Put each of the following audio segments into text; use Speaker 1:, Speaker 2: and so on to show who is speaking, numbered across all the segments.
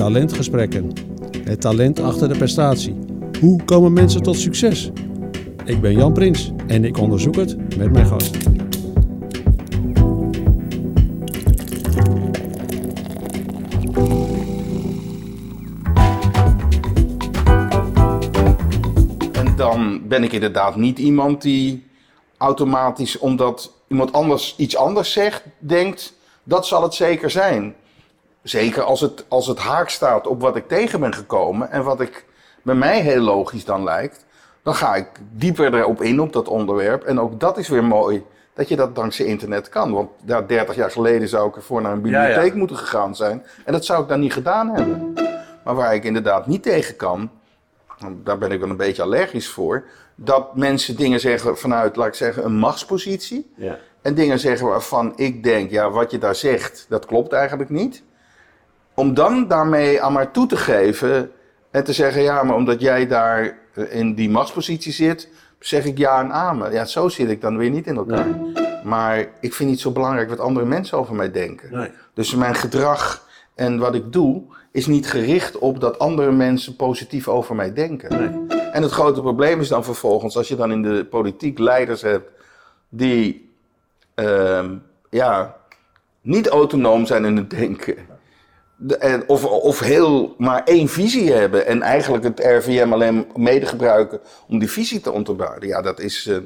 Speaker 1: Talentgesprekken. Het talent achter de prestatie. Hoe komen mensen tot succes? Ik ben Jan Prins en ik onderzoek het met mijn gast.
Speaker 2: En dan ben ik inderdaad niet iemand die automatisch, omdat iemand anders iets anders zegt, denkt dat zal het zeker zijn. Zeker als het, als het haak staat op wat ik tegen ben gekomen en wat ik bij mij heel logisch dan lijkt, dan ga ik dieper erop in op dat onderwerp. En ook dat is weer mooi dat je dat dankzij internet kan. Want ja, 30 jaar geleden zou ik ervoor naar een
Speaker 3: Ja, ja.
Speaker 2: bibliotheek moeten gegaan zijn. En dat zou ik dan niet gedaan hebben. Maar waar ik inderdaad niet tegen kan, daar ben ik wel een beetje allergisch voor, dat mensen dingen zeggen vanuit, laat ik zeggen, een machtspositie.
Speaker 3: Ja.
Speaker 2: En dingen zeggen waarvan ik denk, ja, wat je daar zegt, dat klopt eigenlijk niet. Om dan daarmee aan maar toe te geven en te zeggen, ja, maar omdat jij daar eh, in die machtspositie zit, zeg ik ja en amen. Ja, zo zit ik dan weer niet in elkaar. Maar ik vind niet zo belangrijk wat andere mensen over mij denken.
Speaker 3: Nee.
Speaker 2: Dus mijn gedrag en wat ik doe, is niet gericht op dat andere mensen positief over mij denken.
Speaker 3: Nee.
Speaker 2: En het grote probleem is dan vervolgens, als je dan in de politiek leiders hebt die ehm, ja, niet autonoom zijn in het denken. En of, of heel maar één visie hebben en eigenlijk het RVM alleen mede gebruiken om die visie te onderbouwen. Ja, dat is, eh,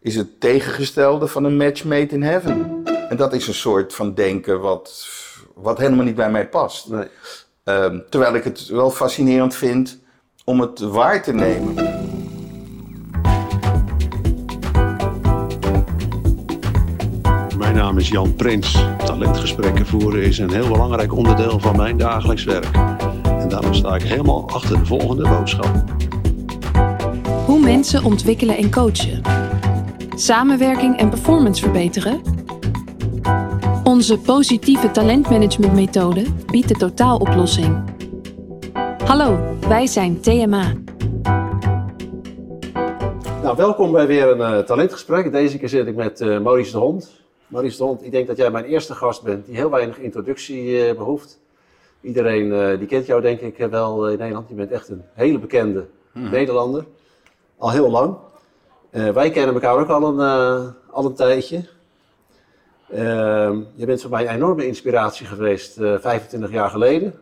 Speaker 2: is het tegengestelde van een match made in heaven. En dat is een soort van denken wat, wat helemaal niet bij mij past.
Speaker 3: Nee.
Speaker 2: Ehm, terwijl ik het wel fascinerend vind om het waar te nemen.
Speaker 1: Naam is Jan Prins. Talentgesprekken voeren is een heel belangrijk onderdeel van mijn dagelijks werk. En daarom sta ik helemaal achter de volgende boodschap.
Speaker 4: Hoe mensen ontwikkelen en coachen. Samenwerking en performance verbeteren. Onze positieve talentmanagementmethode biedt de totaaloplossing. Hallo, wij zijn TMA.
Speaker 3: Nou, welkom bij weer een eh, talentgesprek. Deze keer zit ik met eh, Maurice de Hond. Maurice de Hond, ik denk dat jij mijn eerste gast bent die heel weinig introductie eh, behoeft. Iedereen eh, die kent jou denk ik eh, wel in Nederland. Je bent echt een hele bekende Nederlander. Al heel lang. Wij kennen elkaar ook al een, al een tijdje. Ehm, je bent voor mij een enorme inspiratie geweest eh 25 jaar geleden.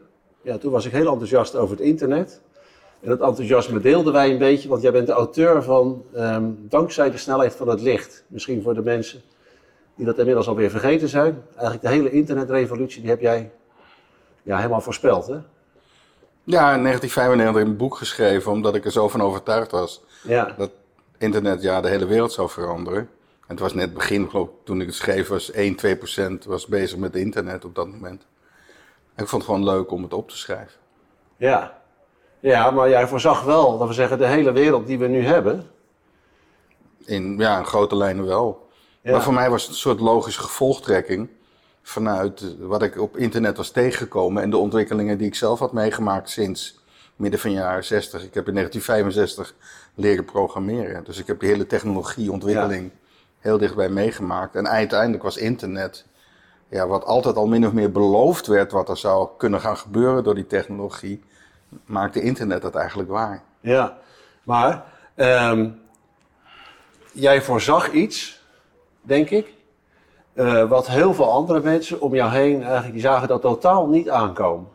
Speaker 3: Ja, toen was ik heel enthousiast over het internet. En dat enthousiasme deelden wij een beetje, want jij bent de auteur van ehm, Dankzij de snelheid van het licht. Misschien voor de mensen die dat inmiddels alweer vergeten zijn. Eigenlijk de hele internetrevolutie, die heb jij ja, helemaal voorspeld, hè?
Speaker 2: Ja, in 1995 een boek geschreven omdat ik er zo van overtuigd was
Speaker 3: Ja,
Speaker 2: dat internet ja, de hele wereld zou veranderen. En het was net begin, geloof ik, toen ik het schreef, was 1, 2 procent was bezig met internet op dat moment. En ik vond het gewoon leuk om het op te schrijven.
Speaker 3: ja. Ja, maar jij voorzag wel, dat we zeggen, de hele wereld die we nu hebben.
Speaker 2: In, ja, in grote lijnen wel.
Speaker 3: Ja.
Speaker 2: Maar voor mij was het een soort logische gevolgtrekking vanuit eh, wat ik op internet was tegengekomen en de ontwikkelingen die ik zelf had meegemaakt sinds midden van jaren 60. Ik heb in 1965 leren programmeren, dus ik heb die hele technologieontwikkeling heel dichtbij meegemaakt. En uiteindelijk was internet, ja, wat altijd al min of meer beloofd werd wat er zou kunnen gaan gebeuren door die technologie, maakte internet dat eigenlijk waar.
Speaker 3: Ja, maar ehm, jij voorzag iets, denk ik, eh, wat heel veel andere mensen om jou heen eigenlijk, die zagen dat totaal niet aankomen.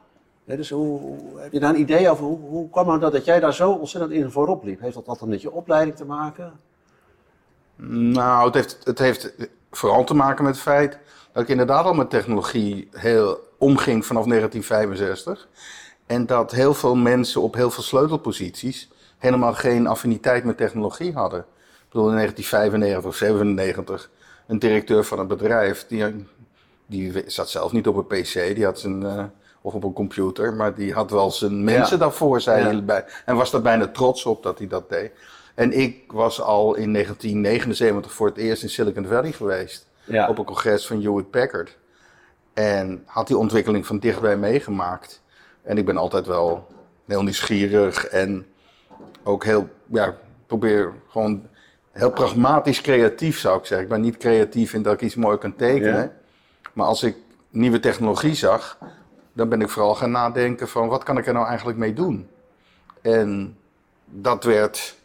Speaker 3: Dus hoe, heb je daar een idee over, hoe, hoe kwam het nou dat jij daar zo ontzettend in voorop liep? Heeft dat altijd met je opleiding te maken?
Speaker 2: Nou, het heeft, het heeft vooral te maken met het feit dat ik inderdaad al met technologie heel omging vanaf 1965. En dat heel veel mensen op heel veel sleutelposities helemaal geen affiniteit met technologie hadden. Bedoel, in 1995 of 97, een directeur van een bedrijf, die, die zat zelf niet op een pc, die had zijn, eh, of op een computer, maar die had wel zijn mensen daarvoor, zei
Speaker 3: Ja.
Speaker 2: hij bij. En was daar bijna trots op dat hij dat deed. En ik was al in 1979 voor het eerst in Silicon Valley geweest.
Speaker 3: Ja.
Speaker 2: Op een congres van Hewlett Packard. En had die ontwikkeling van dichtbij meegemaakt. En ik ben altijd wel heel nieuwsgierig en ook heel, ja, probeer gewoon heel pragmatisch creatief zou ik zeggen. Ik ben niet creatief in dat ik iets mooi kan tekenen.
Speaker 3: Ja.
Speaker 2: Maar als ik nieuwe technologie zag, dan ben ik vooral gaan nadenken van wat kan ik er nou eigenlijk mee doen? En dat werd,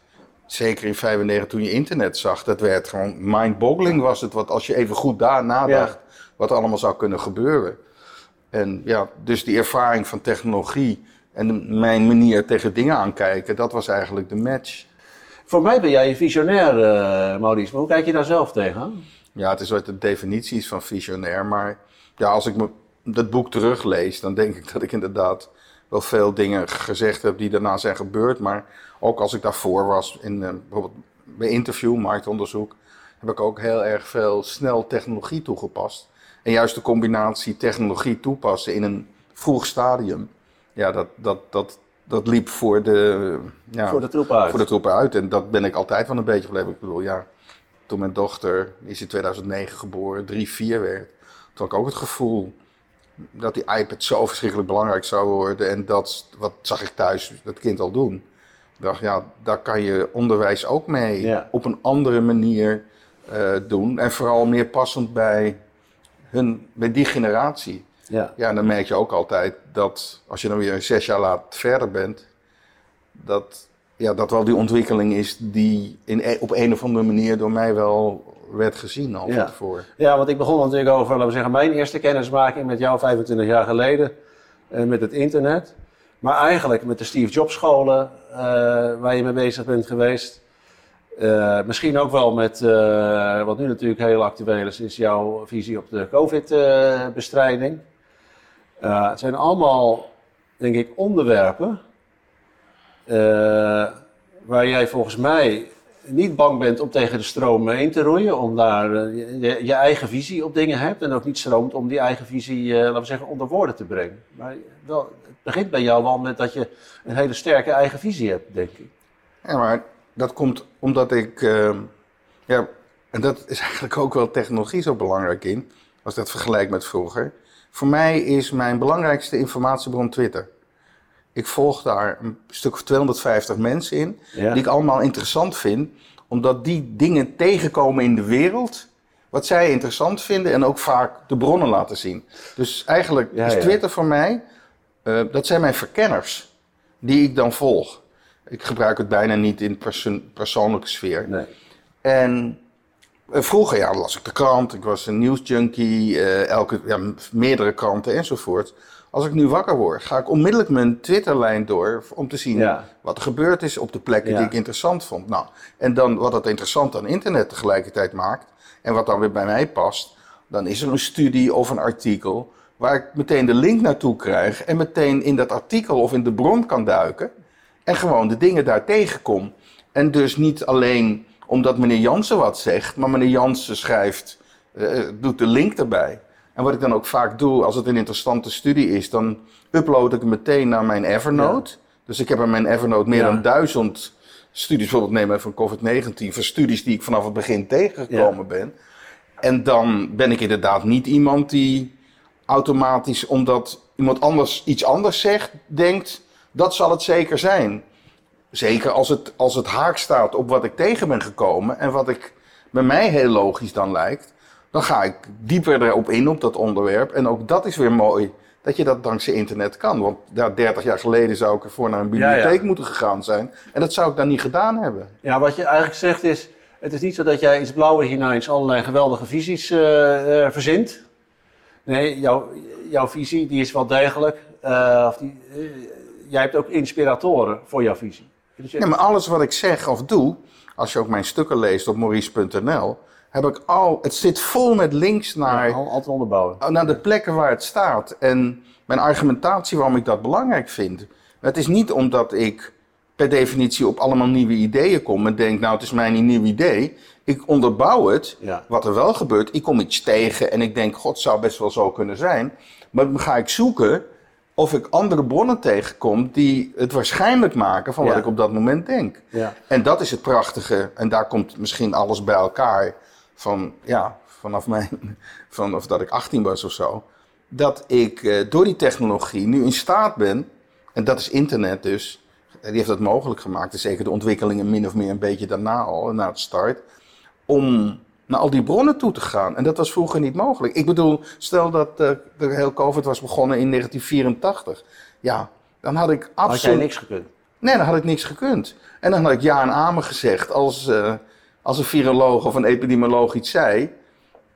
Speaker 2: zeker in 95 toen je internet zag, dat werd gewoon mind-boggling was het. Wat als je even goed daar nadacht, wat er allemaal zou kunnen gebeuren. En ja, dus die ervaring van technologie en mijn manier tegen dingen aankijken, dat was eigenlijk de match.
Speaker 3: Voor mij ben jij een visionair, uh, Maurice. Maar hoe kijk je daar zelf tegen?
Speaker 2: Ja, het is wat de definitie is van visionair. Maar ja, als ik me dat boek teruglees, dan denk ik dat ik inderdaad wel veel dingen gezegd heb die daarna zijn gebeurd. Maar ook als ik daarvoor was, in uh, bijvoorbeeld bij interview, marktonderzoek, heb ik ook heel erg veel snel technologie toegepast. En juist de combinatie technologie toepassen in een vroeg stadium, ja, dat, dat, dat, dat liep voor de, ja,
Speaker 3: voor de troepen uit.
Speaker 2: Voor de troepen uit. En dat ben ik altijd wel een beetje gebleven. Ik bedoel, ja, toen mijn dochter, is in 2009 geboren, 3, 4 werd, toen had ik ook het gevoel dat die iPad zo verschrikkelijk belangrijk zou worden. En dat, wat zag ik thuis dat kind al doen. Ik dacht, ja, daar kan je onderwijs ook mee op een andere manier uh, doen. En vooral meer passend bij, hun, bij die generatie. Ja. ja, en dan merk je ook altijd dat als je dan weer zes jaar laat verder bent, dat, ja, dat wel die ontwikkeling is die in, e, op een of andere manier door mij wel werd gezien al
Speaker 3: ja.
Speaker 2: tevoren.
Speaker 3: Ja, want ik begon natuurlijk over, laten we zeggen, mijn eerste kennismaking met jou 25 jaar geleden, uh, met het internet. Maar eigenlijk met de Steve Jobs scholen uh, waar je mee bezig bent geweest. Uh, misschien ook wel met, wat nu natuurlijk heel actueel is, is jouw visie op de COVID-bestrijding. Het zijn allemaal, denk ik, onderwerpen waar jij volgens mij niet bang bent om tegen de stroom heen te roeien, om daar uh, je, je, eigen visie op dingen hebt en ook niet stroomt om die eigen visie, laten we zeggen, onder woorden te brengen. Maar wel, het begint bij jou wel met dat je een hele sterke eigen visie hebt, denk ik.
Speaker 2: Ja, maar dat komt omdat ik, uh, ja, en dat is eigenlijk ook wel technologie zo belangrijk in, als dat vergelijkt met vroeger. Voor mij is mijn belangrijkste informatiebron Twitter. Ik volg daar een stuk of 250 mensen in, die ik allemaal interessant vind, omdat die dingen tegenkomen in de wereld, wat zij interessant vinden en ook vaak de bronnen laten zien. Dus eigenlijk is Twitter voor mij, uh, dat zijn mijn verkenners, die ik dan volg. Ik gebruik het bijna niet in perso persoonlijke sfeer. Nee. En vroeger ja, las ik de krant, ik was een nieuwsjunkie, uh, elke, ja, meerdere kranten enzovoort. Als ik nu wakker word, ga ik onmiddellijk mijn Twitterlijn door om te zien wat er gebeurd is op de plekken die ik interessant vond. Nou, en dan wat het interessant aan internet tegelijkertijd maakt en wat dan weer bij mij past, dan is er een studie of een artikel waar ik meteen de link naartoe krijg en meteen in dat artikel of in de bron kan duiken en gewoon de dingen daar tegenkom. En dus niet alleen omdat meneer Jansen wat zegt, maar meneer Jansen schrijft, uh, doet de link erbij. En wat ik dan ook vaak doe, als het een interessante studie is, dan upload ik hem meteen naar mijn Evernote. Dus ik heb in mijn Evernote meer dan duizend studies, bijvoorbeeld nemen van COVID-19, van studies die ik vanaf het begin tegengekomen ben. En dan ben ik inderdaad niet iemand die automatisch, omdat iemand anders iets anders zegt, denkt, dat zal het zeker zijn. Zeker als het, als het haak staat op wat ik tegen ben gekomen en wat ik bij mij heel logisch dan lijkt dan ga ik dieper erop in op dat onderwerp. En ook dat is weer mooi dat je dat dankzij internet kan. Want ja, 30 jaar geleden zou ik ervoor naar een bibliotheek moeten gegaan zijn. En dat zou ik dan niet gedaan hebben.
Speaker 3: Ja, wat je eigenlijk zegt is, het is niet zo dat jij iets blauwe hineins allerlei geweldige visies uh, uh, verzint. Nee, jouw, jouw visie die is wel degelijk. Uh, of die, jij hebt ook inspiratoren voor jouw visie.
Speaker 2: Dus ja, maar alles wat ik zeg of doe, als je ook mijn stukken leest op maurice.nl heb ik al, het zit vol met links naar,
Speaker 3: ja, altijd onderbouwen.
Speaker 2: naar de plekken waar het staat. En mijn argumentatie waarom ik dat belangrijk vind. Het is niet omdat ik per definitie op allemaal nieuwe ideeën kom en denk, nou het is mijn nieuw idee. Ik onderbouw het, wat er wel gebeurt. Ik kom iets tegen en ik denk, god, zou best wel zo kunnen zijn. Maar dan ga ik zoeken of ik andere bronnen tegenkom die het waarschijnlijk maken van wat ik op dat moment denk. Ja. En dat is het prachtige. En daar komt misschien alles bij elkaar van, ja, vanaf mijn, vanaf dat ik 18 was of zo, dat ik eh, door die technologie nu in staat ben, en dat is internet dus, die heeft dat mogelijk gemaakt, en zeker de ontwikkelingen min of meer een beetje daarna al, na het start, om naar al die bronnen toe te gaan. En dat was vroeger niet mogelijk. Ik bedoel, stel dat uh, de heel COVID was begonnen in 1984. Ja, dan had ik absoluut...
Speaker 3: Had jij niks gekund?
Speaker 2: Nee, dan had ik niks gekund. En dan had ik ja en amen gezegd als, uh, als een viroloog of een epidemioloog iets zei.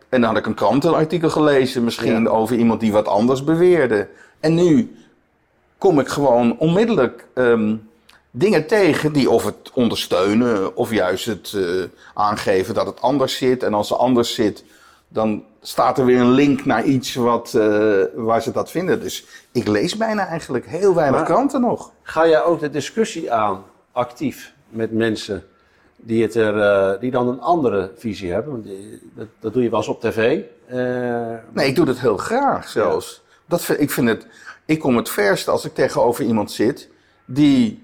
Speaker 2: En dan had ik een krantenartikel gelezen misschien over iemand die wat anders beweerde. En nu kom ik gewoon onmiddellijk um, dingen tegen die of het ondersteunen of juist het uh, aangeven dat het anders zit. En als het anders zit, dan staat er weer een link naar iets wat, uh, waar ze dat vinden. Dus ik lees bijna eigenlijk heel weinig maar kranten nog.
Speaker 3: Ga jij ook de discussie aan, actief, met mensen die, het er, uh, die dan een andere visie hebben? Dat, dat, doe je wel eens op tv.
Speaker 2: nee, ik doe dat heel graag zelfs. Ja. Dat, ik, vind het, ik kom het verst als ik tegenover iemand zit die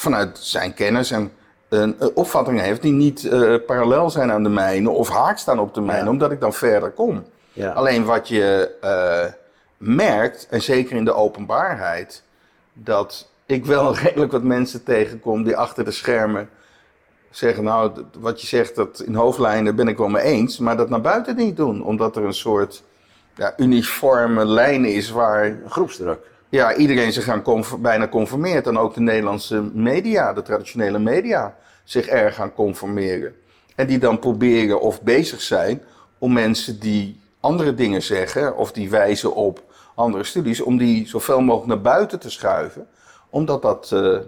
Speaker 2: vanuit zijn kennis en een opvatting heeft die niet uh, parallel zijn aan de mijne of haak staan op de mijne, ja. omdat ik dan verder kom. Ja. Alleen wat je uh, merkt, en zeker in de openbaarheid, dat ik wel redelijk wat mensen tegenkom die achter de schermen zeggen, nou, wat je zegt, dat in hoofdlijnen ben ik wel mee eens, maar dat naar buiten niet doen, omdat er een soort ja, uniforme lijn is waar...
Speaker 3: Groepsdruk
Speaker 2: ja, iedereen zich gaan conform, bijna conformeert. En ook de Nederlandse media, de traditionele media, zich erg gaan conformeren. En die dan proberen of bezig zijn om mensen die andere dingen zeggen of die wijzen op andere studies, om die zoveel mogelijk naar buiten te schuiven. Omdat dat uh,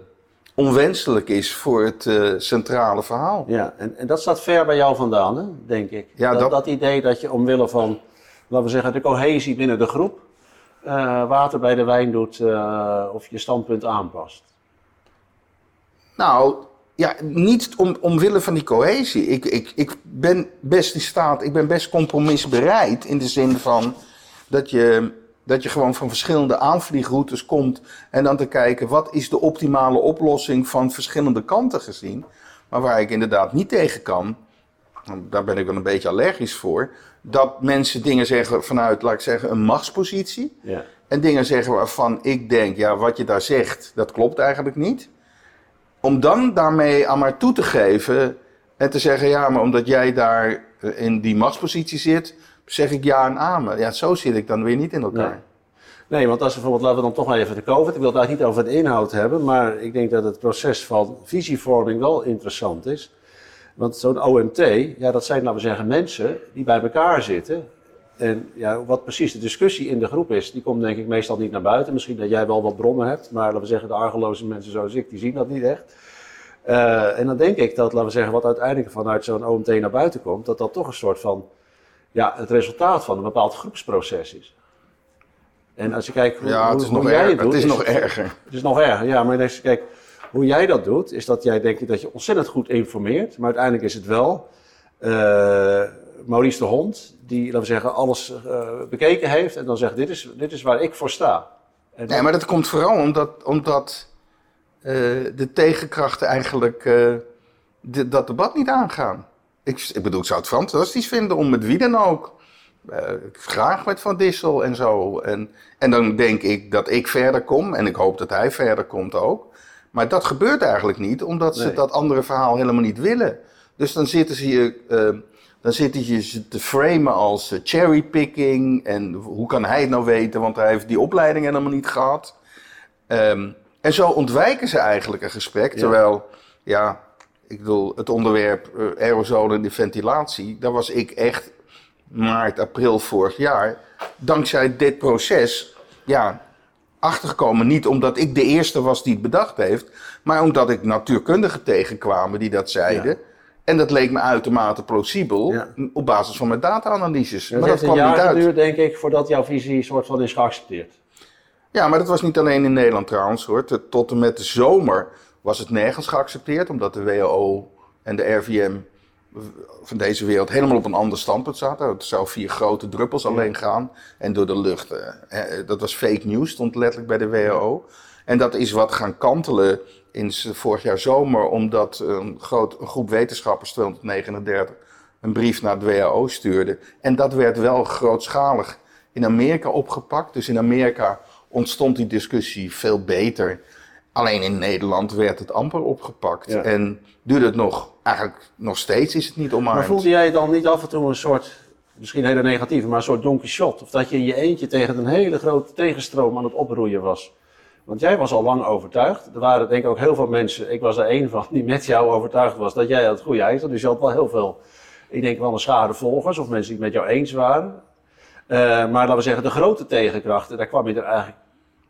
Speaker 2: onwenselijk is voor het uh, centrale verhaal.
Speaker 3: Ja, en, en, dat staat ver bij jou vandaan, hè, denk ik. Ja, dat, dat, dat idee dat je omwille van, laten we zeggen, de cohesie binnen de groep uh, water bij de wijn doet uh, of je standpunt aanpast?
Speaker 2: Nou, ja, niet om, omwille van die cohesie. Ik, ik, ik ben best in staat, ik ben best compromisbereid in de zin van dat je, dat je gewoon van verschillende aanvliegroutes komt en dan te kijken wat is de optimale oplossing van verschillende kanten gezien. Maar waar ik inderdaad niet tegen kan, daar ben ik wel een beetje allergisch voor, dat mensen dingen zeggen vanuit, laat ik zeggen, een machtspositie. Ja. En dingen zeggen waarvan ik denk, ja, wat je daar zegt, dat klopt eigenlijk niet. Om dan daarmee aan maar toe te geven en te zeggen, ja, maar omdat jij daar in die machtspositie zit, zeg ik ja en amen. Ja, zo zit ik dan weer niet in elkaar.
Speaker 3: Nee. nee want als we bijvoorbeeld, laten we dan toch maar even de COVID. Ik wil het eigenlijk niet over de inhoud hebben, maar ik denk dat het proces van visievorming wel interessant is. Want zo'n OMT, ja, dat zijn, laten we zeggen, mensen die bij elkaar zitten. En ja, wat precies de discussie in de groep is, die komt denk ik meestal niet naar buiten. Misschien dat jij wel wat bronnen hebt, maar laten we zeggen, de argeloze mensen zoals ik, die zien dat niet echt. Uh, en dan denk ik dat, laten we zeggen, wat uiteindelijk vanuit zo'n OMT naar buiten komt, dat dat toch een soort van, ja, het resultaat van een bepaald groepsproces is. En als je kijkt hoe,
Speaker 2: ja, het is nog jij het doet, het is, nog erger.
Speaker 3: Het is nog erger, ja, maar als je kijkt, hoe jij dat doet, is dat jij denk ik dat je ontzettend goed informeert. Maar uiteindelijk is het wel uh, Maurice de Hond, die, laten we zeggen, alles uh, bekeken heeft en dan zegt: dit is, dit is waar ik voor sta.
Speaker 2: En nee, maar dat komt vooral omdat, omdat uh, de tegenkrachten eigenlijk dat debat niet aangaan. Ik, ik bedoel, ik zou het fantastisch vinden om met wie dan ook. graag met Van Dissel en zo. En, en dan denk ik dat ik verder kom. En ik hoop dat hij verder komt ook. Maar dat gebeurt eigenlijk niet, omdat ze dat andere verhaal helemaal niet willen. Dus dan zitten ze hier, uh, dan zitten je te framen als uh, cherrypicking. En hoe kan hij het nou weten, want hij heeft die opleiding helemaal niet gehad. Um, en zo ontwijken ze eigenlijk een gesprek. Terwijl, ja, ik bedoel, het onderwerp uh, aerosolen en de ventilatie, daar was ik echt maart, april vorig jaar. Dankzij dit proces, ja, achtergekomen. Niet omdat ik de eerste was die het bedacht heeft, maar omdat ik natuurkundigen tegenkwamen die dat zeiden. En dat leek me uitermate plausibel op basis van mijn data-analyses.
Speaker 3: maar dat kwam niet uit. Het heeft geduurd, denk ik, voordat jouw visie soort van is geaccepteerd.
Speaker 2: Ja, maar dat was niet alleen in Nederland trouwens hoor. Tot en met de zomer was het nergens geaccepteerd, omdat de WHO en de RVM van deze wereld helemaal op een ander standpunt zaten. Het zou vier grote druppels alleen gaan en door de lucht. Eh, dat was fake news, stond letterlijk bij de WHO. En dat is wat gaan kantelen in vorig jaar zomer, omdat een, groot, een groep wetenschappers, 239, een brief naar de WHO stuurde. En dat werd wel grootschalig in Amerika opgepakt. Dus in Amerika ontstond die discussie veel beter. Alleen in Nederland werd het amper opgepakt.
Speaker 3: Ja.
Speaker 2: En duurde het nog, eigenlijk nog steeds is het niet omarmd.
Speaker 3: Maar voelde jij dan niet af en toe een soort, misschien hele negatieve, maar een soort Don Quixote? Of dat je in je eentje tegen een hele grote tegenstroom aan het oproeien was? Want jij was al lang overtuigd. Er waren denk ik ook heel veel mensen, ik was er één van, die met jou overtuigd was dat jij het goede eind had. Dus je had wel heel veel, ik denk wel een schade volgers of mensen die het met jou eens waren. Eh, maar laten we zeggen, de grote tegenkrachten, daar kwam je er eigenlijk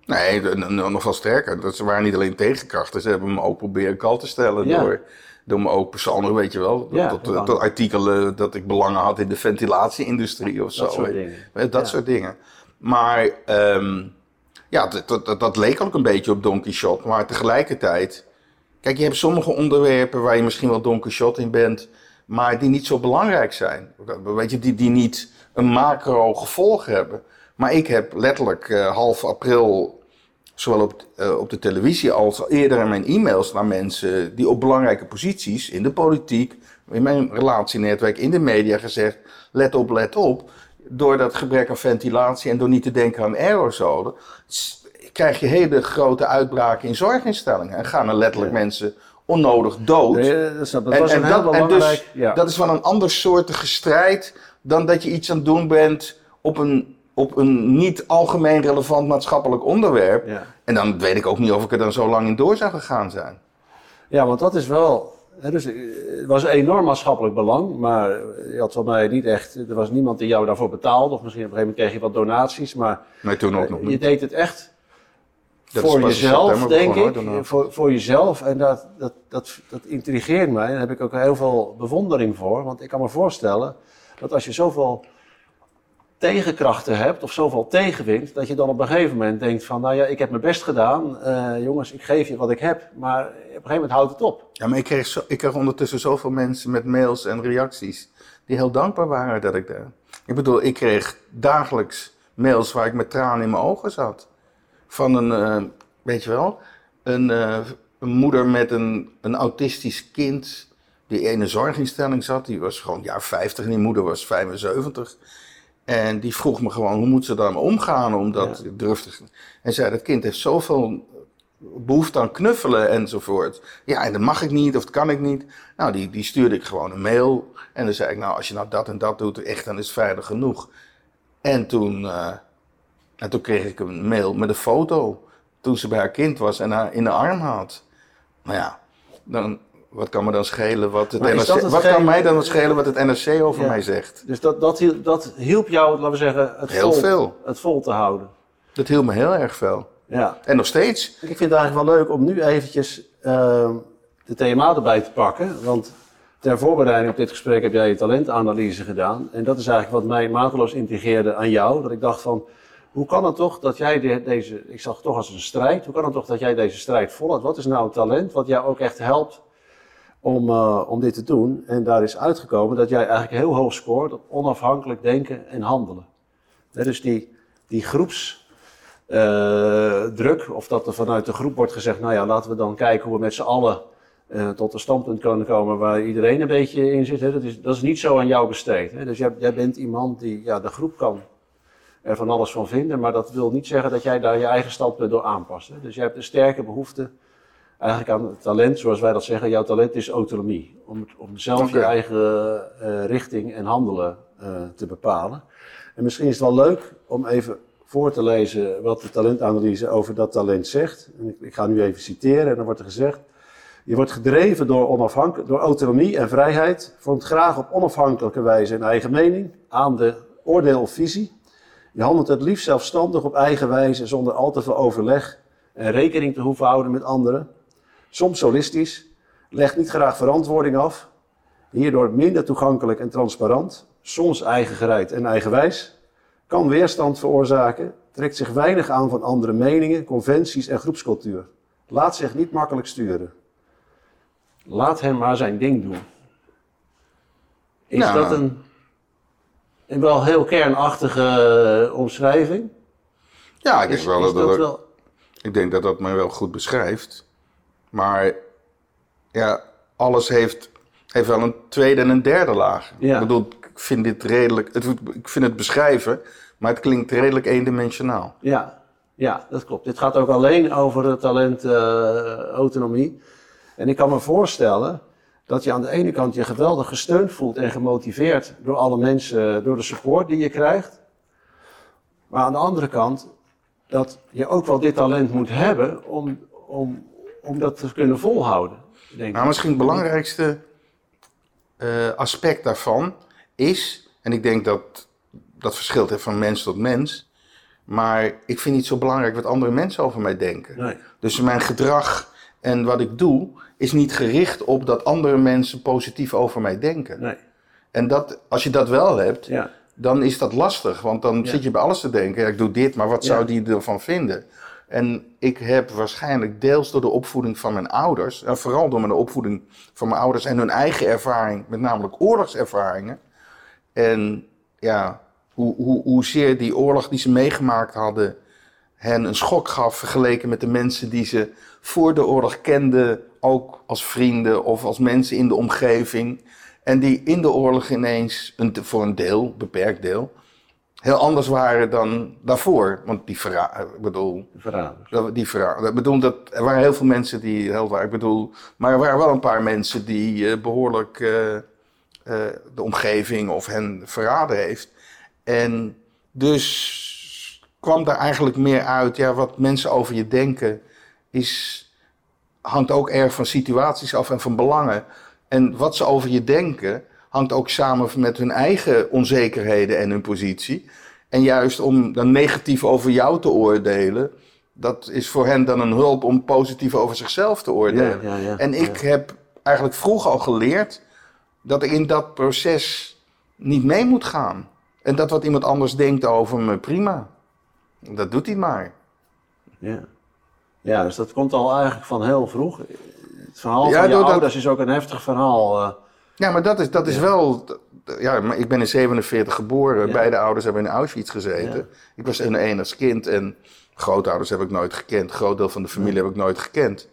Speaker 2: Nee, nog wel sterker. Dat ze waren niet alleen tegenkrachten, ze hebben me ook proberen kal te stellen
Speaker 3: Ja.
Speaker 2: door, door me ook persoonlijk, weet je wel,
Speaker 3: Ja,
Speaker 2: tot, tot artikelen dat ik belangen had in de ventilatie-industrie of zo.
Speaker 3: Dat soort dingen.
Speaker 2: Dat
Speaker 3: Ja.
Speaker 2: soort dingen. Maar ehm, ja, dat, dat, leek ook een beetje op Don Quixote, maar tegelijkertijd... Kijk, je hebt sommige onderwerpen waar je misschien wel Don Quixote in bent, maar die niet zo belangrijk zijn. Weet je, die, die niet een macro gevolg hebben. Maar ik heb letterlijk eh, half april, zowel op, eh, op de televisie als eerder in mijn e-mails naar mensen die op belangrijke posities in de politiek, in mijn relatienetwerk, in de media gezegd: let op, let op. Door dat gebrek aan ventilatie en door niet te denken aan aerosolen, krijg je hele grote uitbraken in zorginstellingen. En gaan er letterlijk mensen onnodig dood.
Speaker 3: Nee, dat, snap- dat
Speaker 2: En-
Speaker 3: was
Speaker 2: en
Speaker 3: heel
Speaker 2: dat- en dus,
Speaker 3: ja.
Speaker 2: Dat is wel een ander soortige strijd dan dat je iets aan het doen bent op een, op een niet algemeen relevant maatschappelijk onderwerp.
Speaker 3: ja.
Speaker 2: En dan weet ik ook niet of ik er dan zo lang in door zou gegaan zijn.
Speaker 3: Ja, want dat is wel. Hè, dus, eh, het was enorm maatschappelijk belang, maar je had van mij niet echt. Er was niemand die jou daarvoor betaalde, of misschien op een gegeven moment kreeg je wat donaties, maar
Speaker 2: Nee, toen ook nog
Speaker 3: je
Speaker 2: niet.
Speaker 3: deed het echt
Speaker 2: Dat
Speaker 3: voor jezelf, denk
Speaker 2: begonnen,
Speaker 3: ik. Voor, voor jezelf. En dat, dat, dat, dat intrigeert mij. Daar heb ik ook heel veel bewondering voor. Want ik kan me voorstellen dat als je zoveel tegenkrachten hebt of zoveel tegenwind, dat je dan op een gegeven moment denkt van, nou ja, ik heb mijn best gedaan. Eh, jongens, ik geef je wat ik heb. Maar op een gegeven moment houdt het op.
Speaker 2: Ja, maar ik kreeg, zo, ik kreeg ondertussen zoveel mensen met mails en reacties die heel dankbaar waren dat ik daar. Ik bedoel, ik kreeg dagelijks mails waar ik met tranen in mijn ogen zat. Van een, eh, weet je wel, een, eh, een moeder met een, een autistisch kind die in een zorginstelling zat. Die was gewoon jaar 50 en die moeder was 75. En die vroeg me gewoon, hoe moet ze daarmee omgaan? Omdat
Speaker 3: Ja.
Speaker 2: durfde. En zei, dat kind heeft zoveel behoefte aan knuffelen enzovoort. Ja, en dat mag ik niet of dat kan ik niet. Nou, die, die stuurde ik gewoon een mail. En dan zei ik, nou, als je nou dat en dat doet, echt, dan is het veilig genoeg. En toen, eh, en toen kreeg ik een mail met een foto. Toen ze bij haar kind was en haar in de arm had. Nou ja, dan, wat kan me dan schelen wat het NRC... Wat kan mij dan schelen wat het NRC over
Speaker 3: Ja.
Speaker 2: mij zegt?
Speaker 3: Dus dat, dat, hielp, dat hielp jou, laten we zeggen, het,
Speaker 2: Heel
Speaker 3: vol,
Speaker 2: veel.
Speaker 3: het vol te houden.
Speaker 2: Dat hielp me heel erg veel.
Speaker 3: Ja.
Speaker 2: En nog steeds.
Speaker 3: Ik vind het eigenlijk wel leuk om nu eventjes ehm, de TMA erbij te pakken. Want ter voorbereiding op dit gesprek heb jij je talentanalyse gedaan. En dat is eigenlijk wat mij mateloos intrigeerde aan jou. Dat ik dacht van, hoe kan het toch dat jij de- deze, ik zag het toch als een strijd. Hoe kan het toch dat jij deze strijd volhoudt? Wat is nou een talent wat jou ook echt helpt om, eh, om dit te doen? En daar is uitgekomen dat jij eigenlijk heel hoog scoort op onafhankelijk denken en handelen. Hè, dus die, die groeps eh, of dat er vanuit de groep wordt gezegd, nou ja, laten we dan kijken hoe we met z'n allen eh, tot een standpunt kunnen komen waar iedereen een beetje in zit. Dat, is, dat is niet zo aan jou besteed. Dus jij, jij bent iemand die, ja, de groep kan er van alles van vinden, maar dat wil niet zeggen dat jij daar je eigen standpunt door aanpast. Dus jij hebt een sterke behoefte eigenlijk aan het talent, zoals wij dat zeggen, jouw talent is autonomie. Om, om zelf je eigen eh, richting en handelen eh, te bepalen. En misschien is het wel leuk om even voor te lezen wat de talentanalyse over dat talent zegt. En ik, ik ga nu even citeren en dan wordt er gezegd. Je wordt gedreven door, onafhank- door autonomie en vrijheid, vormt graag op onafhankelijke wijze een eigen mening, aan de oordeel of visie. Je handelt het liefst zelfstandig op eigen wijze zonder al te veel overleg en rekening te hoeven houden met anderen. Soms solistisch, legt niet graag verantwoording af, hierdoor minder toegankelijk en transparant, soms eigengereid en eigenwijs, kan weerstand veroorzaken, trekt zich weinig aan van andere meningen, conventies en groepscultuur. Laat zich niet makkelijk sturen. Laat hem maar zijn ding doen. Is
Speaker 2: Nou.
Speaker 3: dat een, een wel heel kernachtige eh, omschrijving?
Speaker 2: Ja, ik denk
Speaker 3: Is,
Speaker 2: wel
Speaker 3: is
Speaker 2: dat, dat,
Speaker 3: wel...
Speaker 2: Ik denk dat dat mij wel goed beschrijft. Maar ja, alles heeft, heeft wel een tweede en een derde laag.
Speaker 3: Ja.
Speaker 2: Ik bedoel, ik vind dit redelijk. Het, ik vind het beschrijven, maar het klinkt redelijk eendimensionaal.
Speaker 3: Ja, Ja, dat klopt. Dit gaat ook alleen over talentautonomie. en ik kan me voorstellen dat je aan de ene kant je geweldig gesteund voelt en gemotiveerd door alle mensen, door de support die je krijgt. Maar aan de andere kant dat je ook wel dit talent moet hebben om, om, om dat te kunnen volhouden. Denk
Speaker 2: nou, misschien het belangrijkste uh, aspect daarvan is, en ik denk dat dat verschilt van mens tot mens, maar ik vind niet zo belangrijk wat andere mensen over mij denken.
Speaker 3: Nee.
Speaker 2: Dus mijn gedrag en wat ik doe is niet gericht op dat andere mensen positief over mij denken.
Speaker 3: Nee.
Speaker 2: En dat, als je dat wel hebt,
Speaker 3: ja.
Speaker 2: dan is dat lastig. Want dan zit je bij alles te denken, ja, ik doe dit, maar wat zou die ervan vinden? En ik heb waarschijnlijk deels door de opvoeding van mijn ouders, en vooral door mijn opvoeding van mijn ouders en hun eigen ervaring, met namelijk oorlogservaringen. En ja, hoe, hoe, hoezeer die oorlog die ze meegemaakt hadden hen een schok gaf vergeleken met de mensen die ze voor de oorlog kenden, ook als vrienden of als mensen in de omgeving. En die in de oorlog ineens, een, voor een deel, beperkt deel, heel anders waren dan daarvoor. Want die verraden, ik bedoel...
Speaker 3: Verraders.
Speaker 2: Die. Ik bedoel, dat, er waren heel veel mensen die heel waren. Ik bedoel, maar er waren wel een paar mensen die uh, behoorlijk uh, uh, de omgeving of hen verraden heeft. En dus kwam daar eigenlijk meer uit, ja, wat mensen over je denken, is, hangt ook erg van situaties af en van belangen. En wat ze over je denken, hangt ook samen met hun eigen onzekerheden en hun positie. En juist om dan negatief over jou te oordelen, dat is voor hen dan een hulp om positief over zichzelf te oordelen.
Speaker 3: Ja, ja, ja,
Speaker 2: en ik heb eigenlijk vroeg al geleerd dat ik in dat proces niet mee moet gaan. En dat wat iemand anders denkt over me, prima. Dat doet hij maar.
Speaker 3: Ja. Ja, dus dat komt al eigenlijk van heel vroeg. Het verhaal van je ouders is ook een heftig verhaal.
Speaker 2: Ja, maar dat is, dat is wel... Ja, maar ik ben in 47 geboren. Beide ouders hebben in Auschwitz gezeten. Ik was een enigst kind en grootouders heb ik nooit gekend. Een groot deel van de familie heb ik nooit gekend.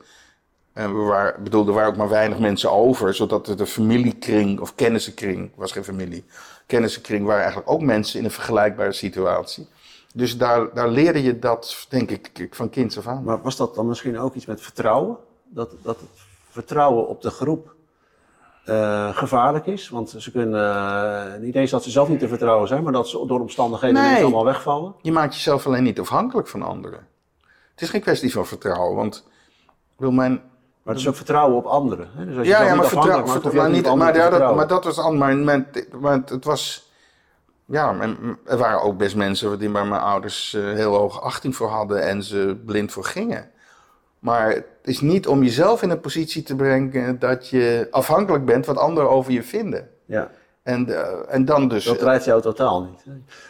Speaker 2: En we waren, bedoel, er waren ook maar weinig mensen over, zodat de familiekring of kennissenkring, was geen familie, kennissenkring waren eigenlijk ook mensen in een vergelijkbare situatie. Dus daar, daar leerde je dat, denk ik, van kinds af aan.
Speaker 3: Maar was dat dan misschien ook iets met vertrouwen? Dat, dat het vertrouwen op de groep uh, gevaarlijk is? Want ze kunnen uh, niet eens dat ze zelf niet te vertrouwen zijn, maar dat ze door omstandigheden nee, niet allemaal wegvallen.
Speaker 2: Je maakt jezelf alleen niet afhankelijk van anderen. Het is geen kwestie van vertrouwen, want wil mijn,
Speaker 3: maar het is ook vertrouwen op anderen. Hè? Dus als
Speaker 2: je ja, ja, maar vertrouwen. Maar, niet, maar, ja, dat, maar dat was maar, het was ja, er waren ook best mensen die bij mijn ouders uh, heel hoge achting voor hadden en ze blind voor gingen. Maar het is niet om jezelf in een positie te brengen dat je afhankelijk bent wat anderen over je vinden.
Speaker 3: Ja.
Speaker 2: En, uh, en dan dus.
Speaker 3: Dat drijft jou totaal niet.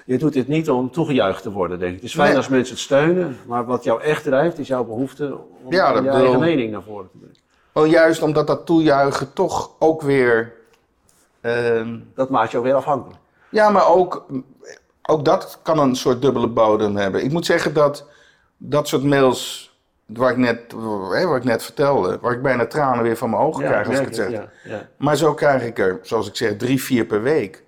Speaker 3: Je doet dit niet om toegejuicht te worden, denk ik. Het is fijn als mensen het steunen, maar wat jou echt drijft is jouw behoefte om ja, eigen mening naar voren te brengen.
Speaker 2: Wel juist omdat dat toejuichen toch ook weer. Uh,
Speaker 3: dat maakt jou weer afhankelijk.
Speaker 2: Ja, maar ook, ook dat kan een soort dubbele bodem hebben. Ik moet zeggen dat dat soort mails, waar ik net, waar ik net vertelde, waar ik bijna tranen weer van mijn ogen krijg als ik het zeg. Ja, ja. Maar zo krijg ik er, zoals ik zeg, drie, vier per week.